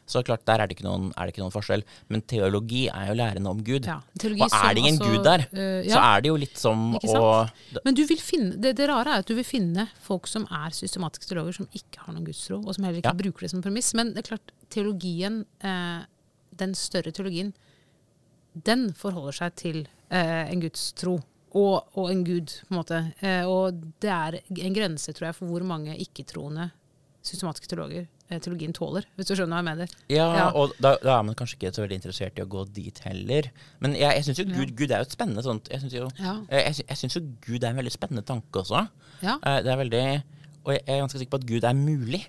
så klart der er det ikke noen, det ikke noen forskjell. Men teologi er jo lærende om Gud. Ja, og er det ingen altså, Gud der, uh, ja. så er det jo litt som å Men du vil finne, det, det, rare er at du vil finne folk som er systematiske teologer, som ikke har noen gudstro, og som heller ikke ja. bruker det som premiss. Men det er klart, teologien, eh, den større teologien, den forholder seg til eh, en gudstro og, og, en gud, på en måte. Eh, og det er en grense, tror jeg, for hvor mange ikke-troende systematiske teologer eh, teologien tåler, hvis du skjønner hva jeg mener. Ja, ja. og da, da, er man kanskje ikke så veldig interessert i å gå dit heller. Men jeg, jeg syns jo Gud. Gud, er jo et spennende sånt Jeg syns jo, ja. jeg, jeg synes jo Gud er en veldig spennende tanke også. Ja. Eh, det er veldig Og jeg er ganske sikker på at Gud er mulig.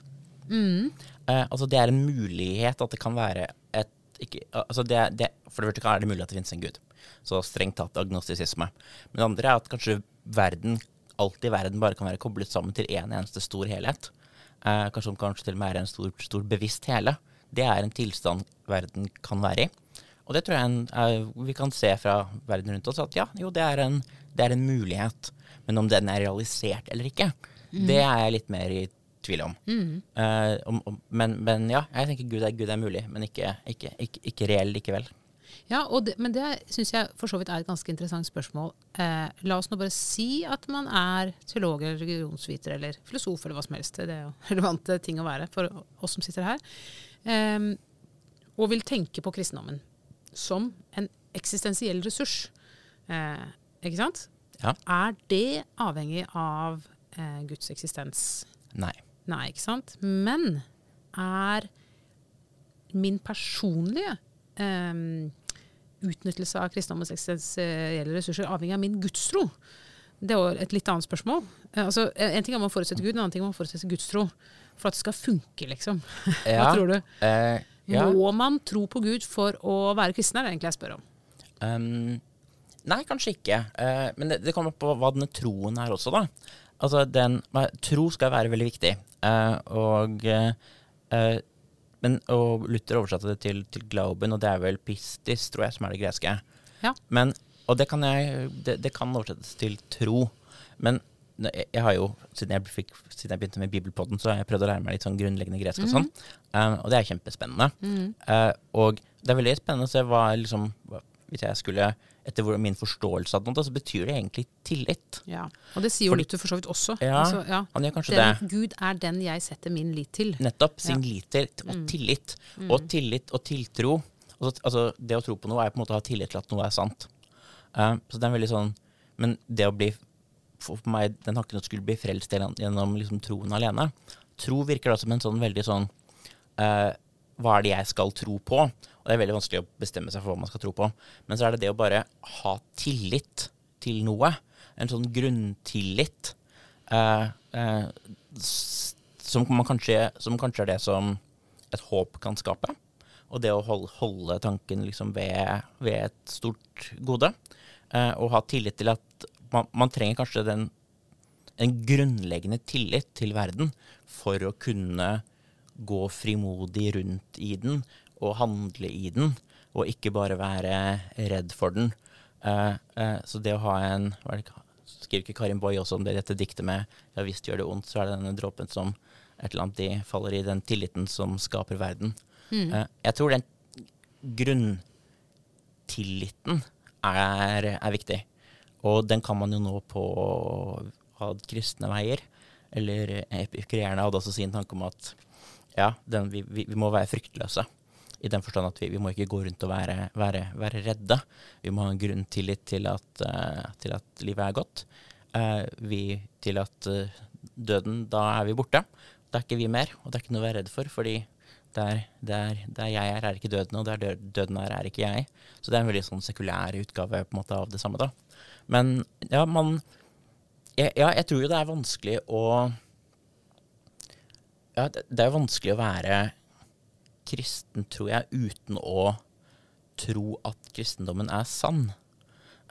Mm. Eh, altså det er en mulighet at det kan være et ikke, altså det, det, For det første er det mulig at det finnes en gud. Så strengt tatt agnostisisme. Men det andre er at kanskje verden, alt i verden bare kan være koblet sammen til én en eneste stor helhet. Eh, kanskje som kanskje til og med er en stor, stor, bevisst hele. Det er en tilstand verden kan være i. Og det tror jeg en, er, vi kan se fra verden rundt oss at ja, jo, det er, en, det er en mulighet. Men om den er realisert eller ikke, mm. det er jeg litt mer i tvil om. Mm. Uh, om, om men, men, ja, jeg tenker Gud er, Gud er mulig, men ikke, ikke, ikke, ikke reell likevel. Ja, det, men det syns jeg for så vidt er et ganske interessant spørsmål. Eh, la oss nå bare si at man er teolog eller religionsviter eller filosof eller hva som helst. Det er jo relevante ting å være for oss som sitter her. Eh, og vil tenke på kristendommen som en eksistensiell ressurs. Eh, ikke sant? Ja. Er det avhengig av eh, Guds eksistens? Nei. Nei, ikke sant? Men er min personlige um, utnyttelse av kristendommens eksistensielle ressurser avhengig av min gudstro? Det er et litt annet spørsmål. Eh, altså, en ting er man forutsetter Gud, en annen ting er man forutsetter gudstro. For at det skal funke, liksom. Ja, Hva tror du? Eh, ja. Må man tro på Gud for å være kristen, er det egentlig jeg spør om. Um, nei, kanskje ikke. Uh, men det, det, kommer på hva denne troen er også, da. Altså, den, tro skal være veldig viktig. Uh, og uh, men, og Luther oversatte det til, til, glauben, og det er vel pistis, tror jeg, som er det greske. Ja. Men, og det kan, jeg, det, det kan oversettes til tro. Men jeg har jo, siden jeg, fikk, siden jeg, begynte med Bibelpodden, så har jeg prøvd å lære meg litt sånn grunnleggende gresk og sånn. Mm. Um, og det er kjempespennende. Mm. Uh, og det er veldig spennende å se hva liksom Hvis jeg skulle etter min forståelse av noe, så betyr det egentlig tillit. Ja, Og det sier jo Luther for så vidt også. Ja, altså, ja. han gjør kanskje den, det. Gud er den jeg setter min lit til. Nettopp. Sin ja. lit til og mm. tillit. Mm. Og tillit og tiltro. Altså, altså, det å tro på noe er på en måte å ha tillit til at noe er sant. Uh, så det er veldig sånn Men det å bli For meg, den har ikke noe skulle bli frelst gjennom liksom, troen alene. Tro virker da som en sånn veldig sånn uh, Hva er det jeg skal tro på? Og det er veldig vanskelig å bestemme seg for hva man skal tro på. Men så er det det å bare ha tillit til noe. En sånn grunntillit. Eh, eh, som, kanskje, som, kanskje, er det som et håp kan skape. Og det å holde, tanken liksom ved, ved, et stort gode. Eh, og ha tillit til at man, man trenger kanskje den, en grunnleggende tillit til verden for å kunne gå frimodig rundt i den å handle i den, og ikke bare være redd for den. Uh, uh, så det å ha en hva det, Skriver ikke Karin Boy også om det dette diktet med 'ja visst gjør det vondt', så er det denne dråpen som et eller annet de faller i, den tilliten som skaper verden. Mm. Uh, jeg tror den grunntilliten er, er, viktig. Og den kan man jo nå på ad kristne veier. Eller epikureerne hadde også sin tanke om at ja, den, vi, vi, vi må være fryktløse. I den forstand at vi, vi, må ikke gå rundt og være, være, være redde. Vi må ha en grunn tillit til at, uh, til at livet er godt. Uh, vi, til at uh, døden, da er vi borte. Da er ikke vi mer, og det er ikke noe å være redd for. fordi der, der, der, jeg er, er ikke døden, og der døden er, er ikke jeg. Så det er en veldig sånn sekulær utgave på en måte av det samme. da. Men ja, man Ja, jeg tror jo det er vanskelig å Ja, det er vanskelig å være kristen, tror jeg, uten å tro at kristendommen er sann.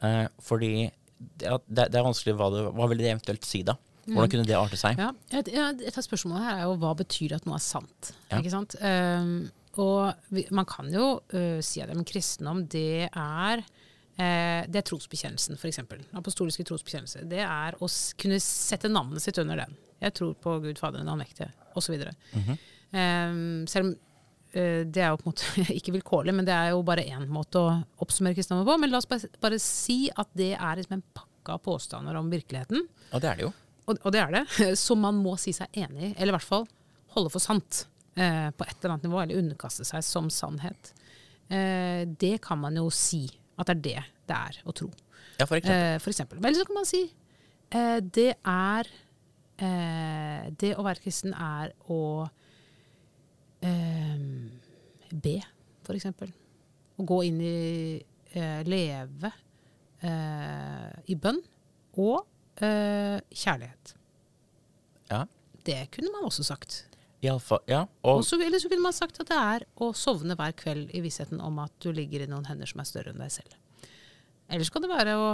Eh, fordi det, det, er vanskelig hva, det, hva vil det eventuelt si, da? Hvordan mm. kunne det arte seg? Ja, et, et av spørsmålene her er jo hva betyr det at noe er sant? Ja. Ikke sant? Um, og vi, man kan jo uh, si at en kristendom, det er uh, det er trosbekjennelsen, f.eks. Apostoliske trosbekjennelse. Det er å kunne sette navnet sitt under den. Jeg tror på Gud Fader den allmektige, osv. Mm -hmm. um, selv om det er jo på en måte ikke vilkårlig, men det er jo bare én måte å oppsummere kristendommen på. Men la oss bare, bare, si at det er liksom en pakke av påstander om virkeligheten. Og det er det jo. Og, og det er det. Som man må si seg enig i, eller i hvert fall holde for sant. Eh, på et eller annet nivå, eller underkaste seg som sannhet. Eh, det kan man jo si at det er det det er å tro. Ja, for eksempel. Eh, for eksempel. Men så kan man si eh, det er eh, Det å være kristen er å eh, be, for eksempel. Å gå inn i Leve i bønn og kjærlighet. Ja. Det kunne man også sagt. Fall, ja. Og, også, eller så kunne man sagt at det er å sovne hver kveld i vissheten om at du ligger i noen hender som er større enn deg selv. Eller så kan det være å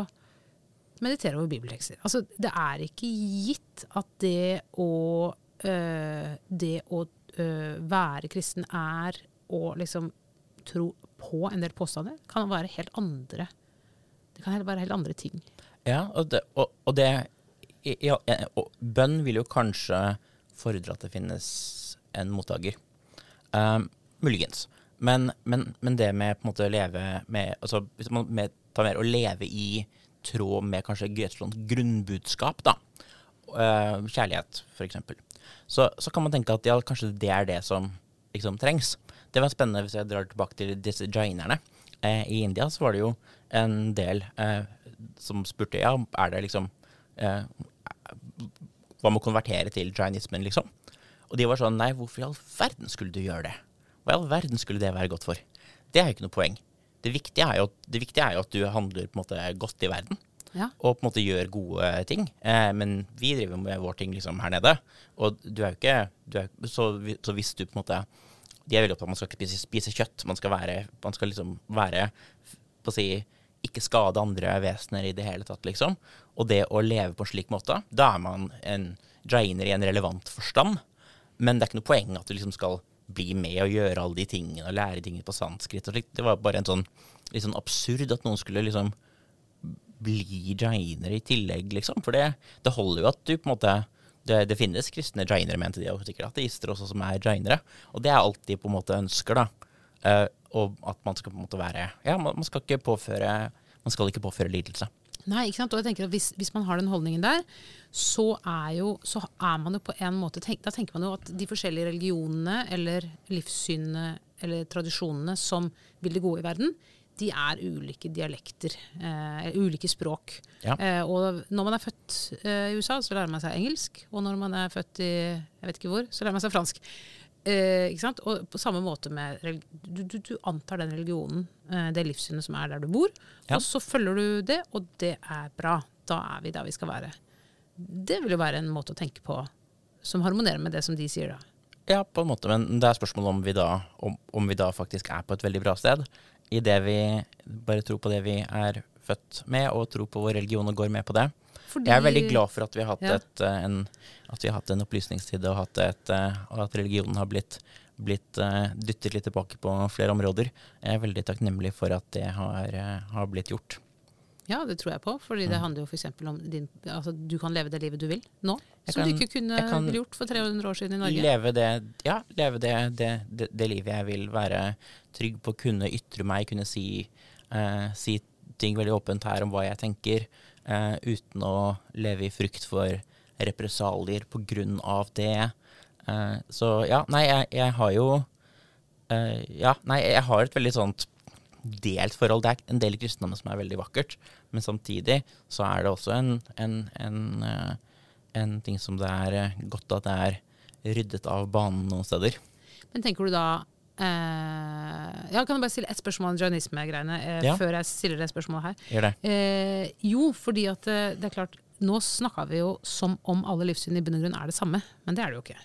meditere over bibeltekster. Altså, det er ikke gitt at det å, øh, det å øh, være kristen er å liksom tro på en del påstander. Kan være helt andre Det kan være helt andre ting. Ja, og det, og, og det ja, og Bønn vil jo kanskje fordre at det finnes en mottaker. Um, muligens. Men, men, men, det med på en måte å leve med altså Hvis man med, tar mer å leve i tråd med kanskje Grøtlands grunnbudskap, da. Uh, kjærlighet, f.eks. Så, så kan man tenke at ja, kanskje det er det som liksom trengs. Det var spennende hvis jeg drar tilbake til disse jainerne. Eh, I India så var det jo en del eh, som spurte ja, er det liksom eh, Hva med å konvertere til jainismen, liksom? Og de var sånn Nei, hvorfor i all verden skulle du gjøre det? Hva i all verden skulle det være godt for? Det er jo ikke noe poeng. Det viktige er jo, viktige er jo at du handler på en måte godt i verden. Ja. Og på en måte gjør gode ting. Eh, men vi driver med vår ting liksom her nede. Og du er jo ikke er, så, så, hvis du på en måte De er veldig opptatt av at man skal ikke spise, spise, kjøtt. Man skal være, man skal liksom være på å si, ikke skade andre vesener i det hele tatt, liksom. Og det å leve på en slik måte, da er man en jainer i en relevant forstand. Men det er ikke noe poeng at du liksom skal bli med og gjøre alle de tingene og lære tingene på sanskrit og slikt. Det var bare en sånn litt sånn absurd at noen skulle liksom bli jainere i tillegg, liksom. For det, det, holder jo at du på en måte det, det finnes kristne jainere, mente de, og sikkert ateister også som er jainere. Og det er alt de på en måte ønsker, da. Uh, og at man skal på en måte være Ja, man, man, skal ikke påføre Man skal ikke påføre lidelse. Nei, ikke sant? Og jeg tenker at hvis, hvis, man har den holdningen der, så er, jo, så er man jo på en måte tenk, Da tenker man jo at de forskjellige religionene eller livssynene eller tradisjonene som vil det gode i verden, de er ulike dialekter. Eh, ulike språk. Ja. Eh, og når man er født eh, i USA, så lærer man seg engelsk. Og når man er født i jeg vet ikke hvor, så lærer man seg fransk. Eh, ikke sant? Og på samme måte med du, du, du antar den religionen, eh, det livssynet som er der du bor, ja. og så følger du det, og det er bra. Da er vi der vi skal være. Det vil jo være en måte å tenke på som harmonerer med det som de sier, da. Ja, på en måte, men det er spørsmålet om vi da, om, om vi da faktisk er på et veldig bra sted. I det vi bare tror på det vi er født med, og tror på vår religion og går med på det. Fordi, jeg er veldig glad for at vi har hatt, ja. et, eh, en, at vi har hatt en opplysningstid, og, et, eh, at religionen har blitt, blitt uh, dyttet litt tilbake på flere områder. Jeg er veldig takknemlig for at det har, har blitt gjort. Ja, det tror jeg på. fordi det mm. handler jo f.eks. om din, altså, du kan leve det livet du vil nå. Jeg som kan, du ikke kunne gjort for 300 år siden i Norge. Leve det, ja, leve det, det, det, det livet jeg vil. Være trygg på å kunne ytre meg, kunne si, eh, si ting veldig åpent her om hva jeg tenker eh, uten å leve i frykt for represalier på grunn av det. Eh, så ja, nei, jeg, jeg har jo eh, Ja, nei, jeg har et veldig sånt delt forhold. Det er en del i kristendommen som er veldig vakkert, men samtidig så er det også en, en, en, eh, en ting som det er eh, godt at det er ryddet av banen noen steder. Men tenker du da Uh, ja, kan jeg bare stille ett spørsmål om jainisme-greiene uh, ja. før jeg stiller det spørsmålet her? Gjør det. Uh, jo, fordi at det er klart Nå snakka vi jo som om alle livssyn i bunn og grunn er det samme, men det er det jo ikke.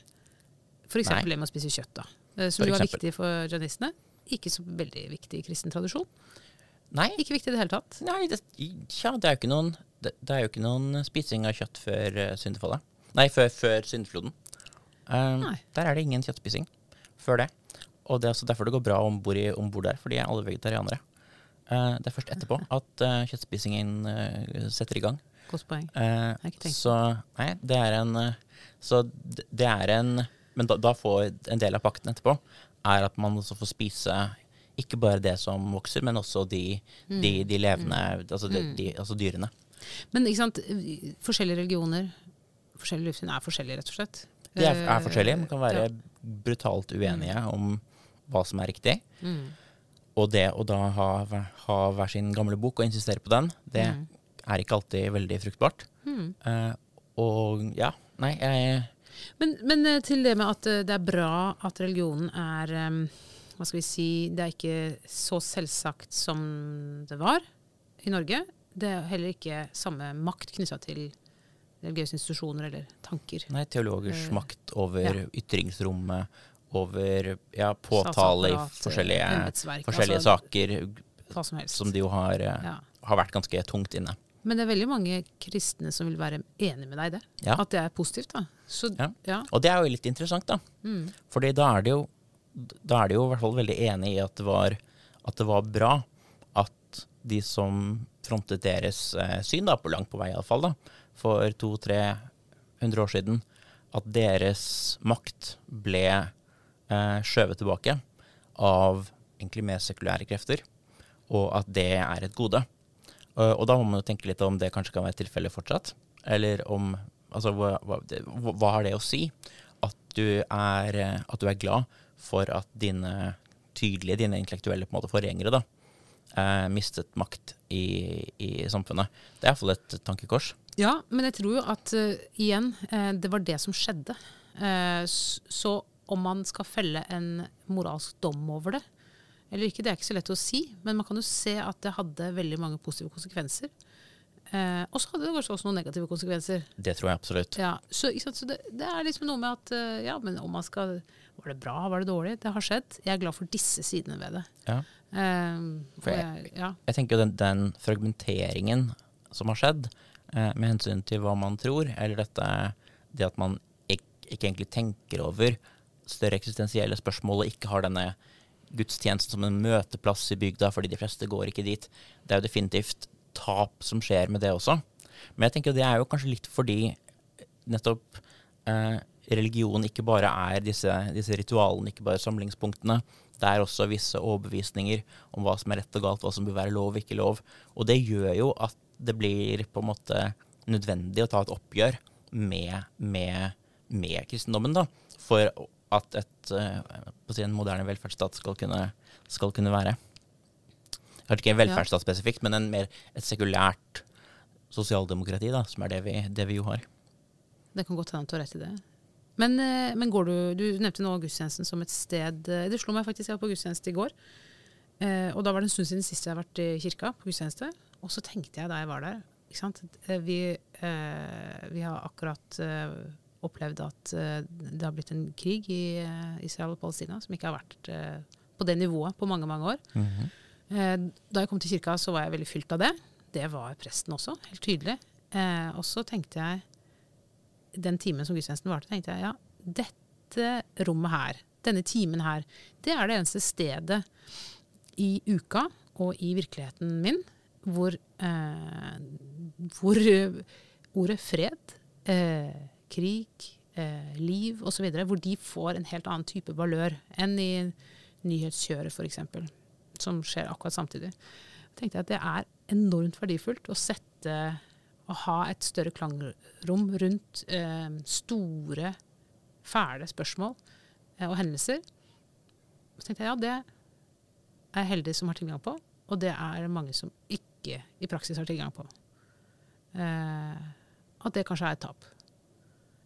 F.eks. det med å spise kjøtt, da. som jo er viktig for jainistene. Ikke så veldig viktig kristen tradisjon. Nei. Ikke viktig i det hele tatt. Nei, det, ja, det er jo ikke noen, det, det jo ikke noen spising av kjøtt før uh, syndefallet. Nei, før, før syndfloden. Um, der er det ingen kjøttspising før det. Og det er også derfor det går bra om bord der, for de er alle vegetarianere. Uh, det er først etterpå at uh, kjøttspisingen uh, setter i gang. Godt poeng. så nei, det er en Så det er en Men da, da, får en del av pakten etterpå er at man også får spise ikke bare det som vokser, men også de, mm. de, de levende mm. altså, de, mm. altså, dyrene. Men ikke sant, forskjellige religioner, forskjellige livssyn er forskjellige, rett og slett? De er, er forskjellige. Man kan være ja. brutalt uenige om hva som er riktig. Mm. Og det å da ha, ha, hver sin gamle bok og insistere på den, det mm. er ikke alltid veldig fruktbart. Mm. Uh, og ja, nei, jeg men, men, eh, til det med at eh, det er bra at religionen er um, Hva skal vi si Det er ikke så selvsagt som det var i Norge. Det er heller ikke samme makt knytta til religiøse institusjoner eller tanker. Nei, teologers uh, makt over ja. ytringsrommet, over ja, påtale i forskjellige, forskjellige altså, saker som, som, de jo har, ja. har, vært ganske tungt inne. Men det er veldig mange kristne som vil være enig med deg i det. Ja. At det er positivt. da. Så, Og det er jo litt interessant, da. Mm. Fordi da er, da er de jo i hvert fall veldig enig i at det var, at det var bra at de som frontet deres eh, syn, da, på langt på vei iallfall, for 200-300 år siden, at deres makt ble eh, skjøvet tilbake av egentlig mer sekulære krefter, og at det er et gode. Uh, og da må man jo tenke litt om det kanskje kan være tilfellet fortsatt. Eller om Altså, hva, hva, hva, har det å si? At du, er, at du er glad for at dine tydelige, dine intellektuelle på en måte forgjengere, da, eh, mistet makt i, i, samfunnet. Det er iallfall et tankekors. Ja, men jeg tror jo at uh, igjen, uh, det var det som skjedde. Uh, så om man skal felle en moralsk dom over det eller ikke, det er ikke så lett å si. Men man kan jo se at det hadde veldig mange positive konsekvenser. Eh, og så hadde det kanskje også noen negative konsekvenser. Det tror jeg absolutt. Ja, så, så det, det, er liksom noe med at uh, ja, men om man skal Var det bra, var det dårlig? Det har skjedd. Jeg er glad for disse sidene ved det. Ja. Eh, jeg, jeg, ja. jeg, tenker den, den, fragmenteringen som har skjedd, eh, med hensyn til hva man tror, eller dette det at man ikke, ikke egentlig tenker over større eksistensielle spørsmål og ikke har denne gudstjenesten som en møteplass i bygda, fordi de fleste går ikke dit. Det er jo definitivt tap som skjer med det også. Men jeg tenker det er jo kanskje litt fordi nettopp eh, religion ikke bare er disse, disse, ritualene, ikke bare samlingspunktene. Det er også visse overbevisninger om hva som er rett og galt, hva som bør være lov og ikke lov. Og det gjør jo at det blir på en måte nødvendig å ta et oppgjør med, med, med kristendommen, da. For at et, uh, en moderne velferdsstat skal kunne, skal kunne være. Kanskje ikke en velferdsstat spesifikt, men en mer, et sekulært sosialdemokrati, da, som er det vi, det vi jo har. Det kan godt hende du har rett i det. Men, eh, men, går du Du nevnte nå gudstjenesten som et sted eh, Det slo meg faktisk, jeg var på gudstjeneste i går. og da var det en stund siden sist jeg har vært i kirka på gudstjeneste. Og så tenkte jeg da jeg var der vi, vi, har akkurat opplevd at uh, det har blitt en krig i uh, Israel og Palestina som ikke har vært uh, på det nivået på mange mange år. Mm -hmm. da jeg kom til kirka, så var jeg veldig fylt av det. Det var presten også, helt tydelig. og så tenkte jeg, den timen som gudstjenesten varte, tenkte jeg ja, dette rommet her, denne timen her, det er det eneste stedet i uka og i virkeligheten min hvor, hvor ordet fred eh, krig, eh, liv osv., hvor de får en helt annen type valør enn i nyhetskjøret f.eks., som skjer akkurat samtidig. Jeg tenkte at Det er enormt verdifullt å sette å ha et større klangrom rundt eh, store, fæle spørsmål eh, og hendelser. Så tenkte jeg ja, det er jeg heldig som har tilgang på, og det er mange som ikke i praksis har tilgang på. Eh, at det kanskje er et tap.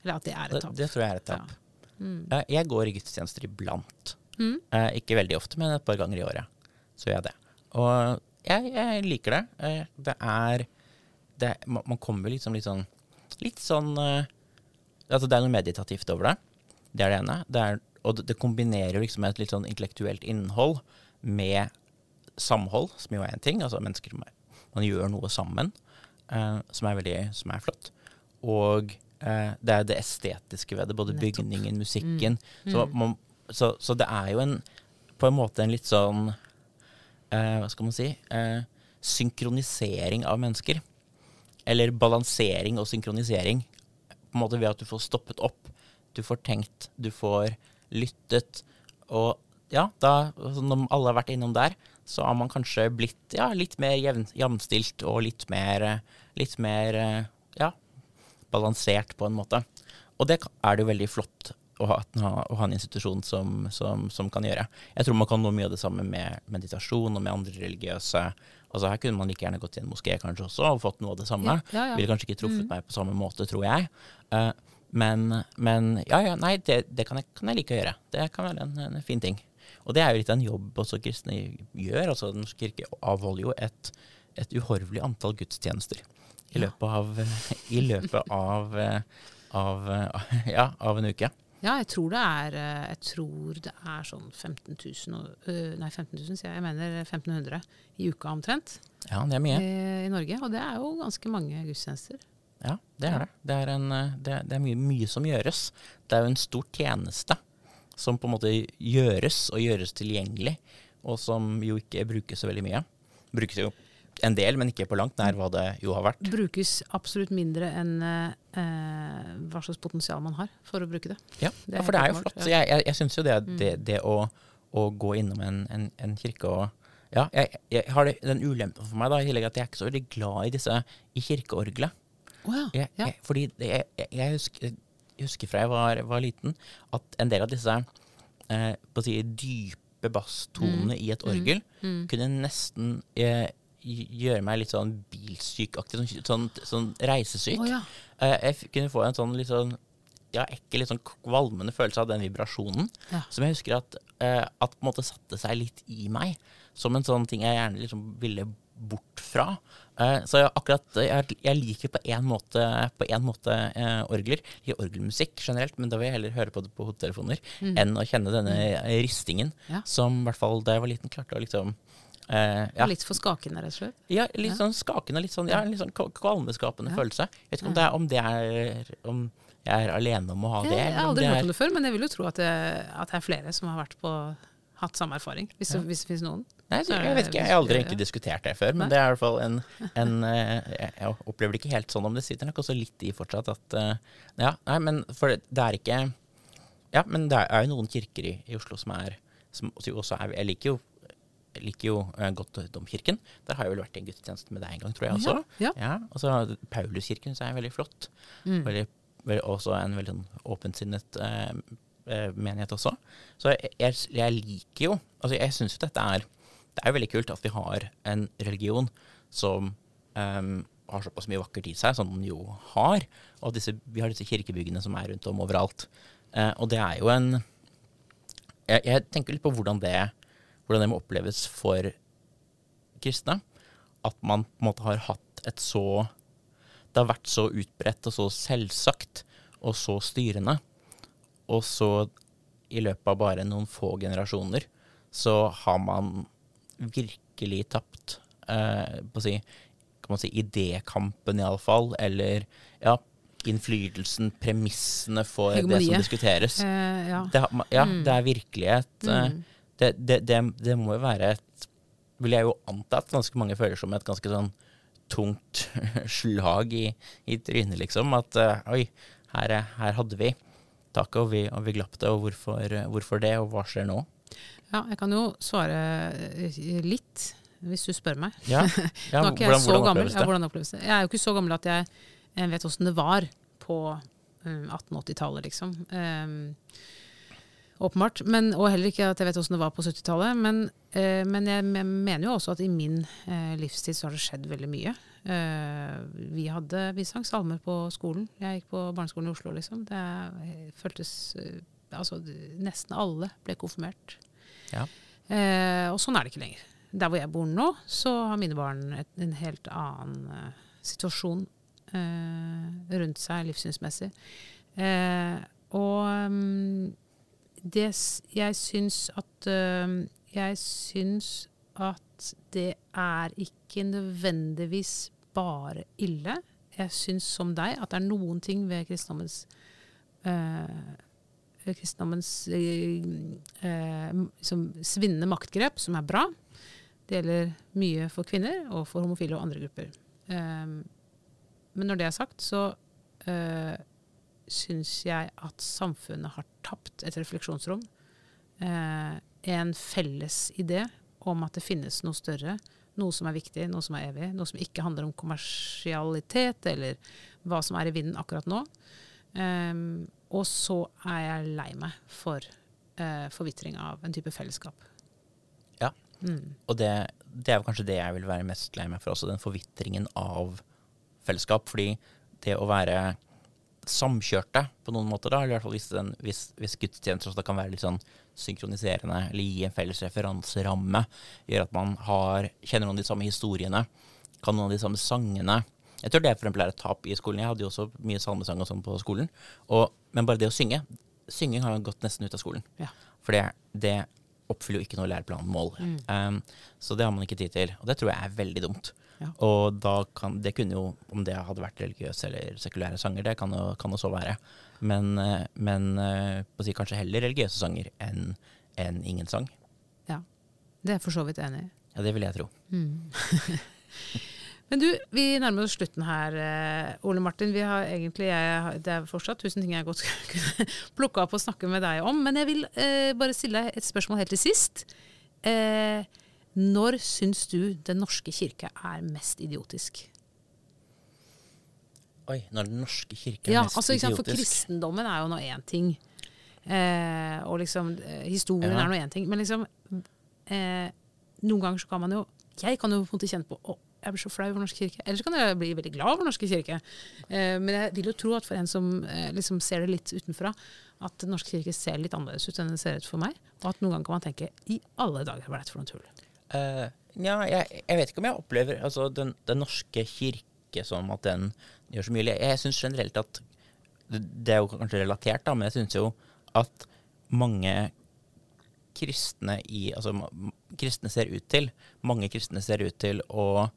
Eller at det er et tap. Det, det tror jeg er et tap. Ja. Mm. Jeg går i gudstjenester iblant. Mm. Eh, ikke veldig ofte, men et par ganger i året. Så gjør jeg det. Og jeg, jeg liker det. Eh, det er det, Man kommer liksom litt sånn Litt sånn eh, Altså, det er noe meditativt over det. Det er det ene. Det er, og det, kombinerer liksom et litt sånn intellektuelt innhold med samhold, som jo er en ting. Altså mennesker Man gjør noe sammen, eh, som er veldig Som er flott. Og det er det estetiske ved det. Både Nettopp. bygningen, musikken. Mm. Så, mm. man, så, så, det er jo en, på en måte en litt sånn eh, Hva skal man si? Eh, synkronisering av mennesker. Eller balansering og synkronisering. På en måte Ved at du får stoppet opp, du får tenkt, du får lyttet. Og ja, da, altså, når alle har vært innom der, så har man kanskje blitt ja, litt mer jevn, jevnstilt og litt mer, litt mer ja, balansert på en måte. Og det er det jo veldig flott å ha, å ha en institusjon som, som, som, kan gjøre. Jeg tror man kan nå mye av det samme med meditasjon og med andre religiøse Altså Her kunne man like gjerne gått i en moské kanskje også og fått noe av det samme. Ja, ja. Ville kanskje ikke truffet mm. meg på samme måte, tror jeg. Uh, men, men, ja, ja, nei, det, det kan, jeg, kan, jeg, like å gjøre. Det kan være en, en, fin ting. Og det er jo litt av en jobb også kristne gjør. altså Den norske kirke avholder jo et, et uhorvelig antall gudstjenester i løpet av, i løpet av, av, ja, av en uke. Ja, jeg tror det er, eh, jeg tror det er sånn 15 000 øh, Nei, 15 000, sier jeg. Jeg mener 1500 i uka omtrent. Ja, det er mye. I, I, Norge. Og det er jo ganske mange gudstjenester. Ja, det er det. Det er, en, eh, det, det er mye, mye, som gjøres. Det er jo en stor tjeneste som på en måte gjøres, og gjøres tilgjengelig, og som jo ikke brukes så veldig mye. Brukes jo en del, men ikke på langt nær hva det jo har vært. Brukes absolutt mindre enn eh, hva slags potensial man har for å bruke det. Ja, det ja for det er jo flott. Så jeg, jeg, jeg syns jo det, mm. det, det å, å, gå innom en, en, en kirke og Ja, jeg, jeg, har det, den ulempen for meg da, i tillegg at jeg er ikke så veldig glad i disse i kirkeorgelet. Oh, ja. ja. fordi jeg, husker, husker, fra jeg var, var, liten, at en del av disse eh, på å si, dype basstonene mm. i et orgel mm. mm. kunne nesten eh, gjøre meg litt sånn bilsykaktig, sånn, sånn, sånn reisesyk. Oh, ja. uh, jeg kunne få en sånn litt sånn ja, ekkel, litt sånn kvalmende følelse av den vibrasjonen. Ja. Som jeg husker at, uh, at på en måte satte seg litt i meg. Som en sånn ting jeg gjerne liksom ville bort fra. Uh, så jeg, akkurat jeg, jeg, liker på en måte, på en måte uh, orgler. Jeg liker orgelmusikk generelt, men da vil jeg heller høre på det på hodetelefoner mm. enn å kjenne denne mm. ristingen, ja. som i hvert fall da jeg var liten, klarte å liksom Eh, ja. Litt for skakende, rett og slett? Ja, litt sånn skakende. Litt sånn, ja, litt sånn kvalmeskapende følelse. Jeg vet ikke om det, er, om det er om jeg er alene om å ha det. Jeg har aldri hørt om det før, men jeg vil jo tro at det, at det er flere som har på, hatt samme erfaring. Hvis, ja. det, hvis det finnes noen. Nei, jeg, jeg vet ikke, jeg har aldri egentlig diskutert det før, men Nei. det er i hvert fall en, en eh, Jeg opplever det ikke helt sånn om det sitter nok også litt i fortsatt at eh, Ja, nei, men for det er ikke Ja, men det er jo noen kirker i, i Oslo som er som også er Jeg liker jo jeg liker jo uh, godt Domkirken. Der har jeg vel vært i en gudstjeneste med deg en gang, tror jeg også. Ja, ja. og så Pauluskirken så er veldig flott. Mm. Veldig, også en veldig sånn åpensinnet eh, menighet også. Så jeg, jeg, jeg liker jo Altså, jeg syns jo dette er Det er jo veldig kult at vi har en religion som um, har såpass mye vakkert i seg, som den jo har. Og disse, vi har disse kirkebyggene som er rundt om overalt. Uh, og det er jo en jeg, jeg tenker litt på hvordan det hvordan det må oppleves for kristne. At man på en måte har hatt et så Det har vært så utbredt og så selvsagt og så styrende. Og så, i løpet av bare noen få generasjoner, så har man virkelig tapt eh, på å si, kan man si, idékampen, iallfall. Eller ja, innflytelsen, premissene for Hegemoniet. det som diskuteres. Eh, ja. Det, ja mm. det, er virkelig et mm. Eh, det, det, det, det, må jo være et Vil jeg jo anta at ganske mange føler som et ganske sånn tungt slag i, i trynet, liksom. At uh, oi, her, her, hadde vi taket, og vi, og vi glapp det, og hvorfor, hvorfor, det, og hva skjer nå? Ja, jeg kan jo svare eh, litt, hvis du spør meg. Ja, ja ikke jeg hvordan, gammel. Ja, hvordan oppleves det? Jeg er jo ikke så gammel at jeg, jeg vet åssen det var på um, 1880-tallet, liksom. Um, Åpenbart. Men, og heller ikke at jeg vet åssen det var på 70-tallet. Men, eh, men jeg, mener jo også at i min eh, livstid så har det skjedd veldig mye. Eh, vi hadde, vi sang salmer på skolen. Jeg gikk på barneskolen i Oslo, liksom. Det eh, føltes eh, Altså, nesten alle ble konfirmert. Ja. Eh, og sånn er det ikke lenger. Der hvor jeg bor nå, så har mine barn et, en helt annen situasjon rundt seg livssynsmessig. og um, det, jeg syns at øh, Jeg syns at det er ikke nødvendigvis bare ille. Jeg syns som deg at det er noen ting ved kristendommens øh, kristendommens øh, liksom svinnende maktgrep som er bra. Det gjelder mye for kvinner og for homofile og andre grupper. Um, men når det er sagt, så uh, syns jeg at samfunnet har tapt et refleksjonsrom. Eh, en felles idé om at det finnes noe større, noe som er viktig, noe som er evig, noe som ikke handler om kommersialitet eller hva som er i vinden akkurat nå. Um, og så er jeg lei meg for uh, forvitring av en type fellesskap. Ja, mm. og det, det, er kanskje det jeg vil være mest lei meg for også, den forvitringen av fellesskap. Fordi det å være samkjørte på noen måter, da, eller i hvert fall hvis, den, hvis, hvis gudstjenester også kan være litt sånn synkroniserende, eller gi en felles referanseramme, gjør at man har, kjenner noen av de samme historiene, kan noen av de samme sangene. Jeg tror det for eksempel er et tap i skolen. Jeg hadde jo også mye salmesang og sånn på skolen. Og, men bare det å synge Synging har gått nesten ut av skolen. Ja. For det, det, oppfyller jo ikke noe læreplanmål. Mm. Um, så det har man ikke tid til. Og det tror jeg er veldig dumt. Ja. Og da kan, det kunne jo, om det hadde vært religiøse eller sekulære sanger, det kan jo, kan jo så være. Men, eh, men eh, si kanskje heller religiøse sanger enn en ingen sang. Ja, det er jeg for så vidt enig i. Ja, det vil jeg tro. Mm. Men du, vi nærmer oss slutten her, eh, Ole Martin. Vi har egentlig, jeg, det er fortsatt tusen ting jeg godt kunne plukka opp og snakke med deg om. Men jeg vil eh, bare stille deg et spørsmål helt til sist. Eh, når syns du Den norske kirke er mest idiotisk? Oi, når Den norske kirke er ja, mest altså, idiotisk? For kristendommen er jo nå én ting. Eh, og liksom eh, historien ja. er nå én ting. Men liksom eh, Noen ganger så kan man jo Jeg kan jo på en måte kjenne på å, jeg blir så flau over Norsk kirke. Eller så kan jeg bli veldig glad over Norske kirke. Eh, men jeg vil jo tro at for en som eh, liksom ser det litt utenfra, at Norsk kirke ser litt annerledes ut enn det ser ut for meg. Og at noen ganger kan man tenke i alle dager, hva er dette for noe tull? Uh, ja, jeg, jeg, vet ikke om jeg opplever altså, den, den, norske kirke som at den gjør så mye. Jeg, jeg syns generelt at Det er jo kanskje relatert, da, men jeg syns jo at mange kristne i Altså kristne ser ut til Mange kristne ser ut til å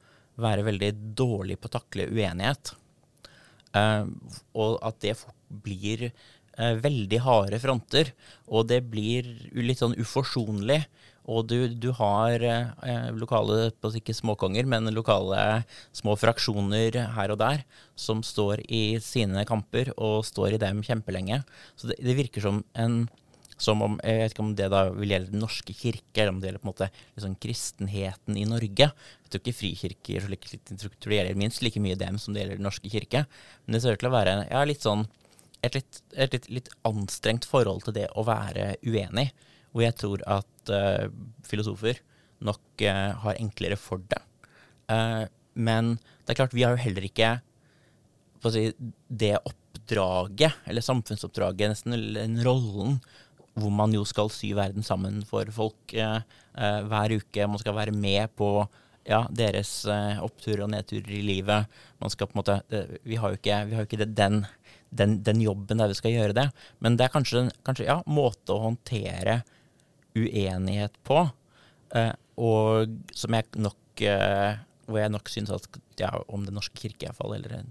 være veldig dårlig på å takle uenighet. Uh, og at det blir uh, veldig harde fronter. Og det blir litt sånn uforsonlig. Og du, du har eh, lokale, ikke småkonger, men lokale små fraksjoner her og der som står i sine kamper og står i dem kjempelenge. Så det, det virker som en som om, Jeg vet ikke om det da vil gjelde Den norske kirke, eller om det gjelder på en måte liksom kristenheten i Norge. Jeg tror ikke frikirker gjelder minst like mye dem som det gjelder Den norske kirke. Men det ser ut til å være ja, litt sånn, et, litt, et litt, litt, anstrengt forhold til det å være uenig. Hvor jeg tror at uh, filosofer nok uh, har enklere for det. Uh, men det er klart, vi har jo heller ikke si, det oppdraget, eller samfunnsoppdraget, nesten, eller rollen, hvor man jo skal sy verden sammen for folk hver uke. Man skal være med på ja, deres oppturer og nedturer i livet. Man skal på en måte, vi har jo ikke, har jo ikke den, den, den, jobben der vi skal gjøre det. Men det er kanskje, kanskje ja, måte å håndtere uenighet på, eh, og som jeg nok eh, Hvor jeg nok syns at ja, om Den norske kirke iallfall, eller,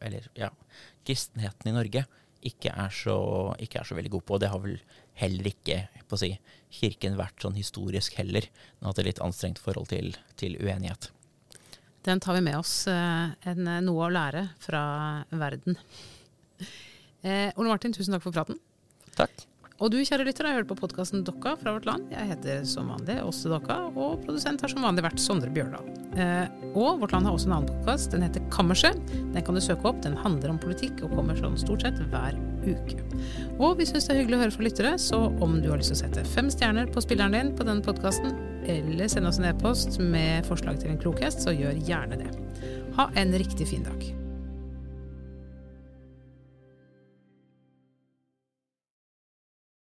eller ja, kristenheten i Norge, ikke er, så, ikke er så veldig god på. Det har vel heller ikke på å si, Kirken vært sånn historisk heller. Den har hatt et litt anstrengt forhold til, til, uenighet. Den tar vi med oss. Eh, en, noe å lære fra verden. Eh, Ole Martin, tusen takk for praten. Takk. Og du kjære lytter har hørt på podkasten Dokka fra vårt land. Jeg heter som vanlig Åse Dokka, og produsent har som vanlig vært Sondre Bjørdal. Eh, og Vårt Land har også en annen podkast. Den heter Kammerset. Den kan du søke opp. Den handler om politikk og kommer sånn stort sett hver uke. Og vi syns det er hyggelig å høre fra lyttere, så om du har lyst til å sette fem stjerner på spilleren din på denne podkasten, eller sende oss en e-post med forslag til en klokhest, så gjør gjerne det. Ha en riktig fin dag.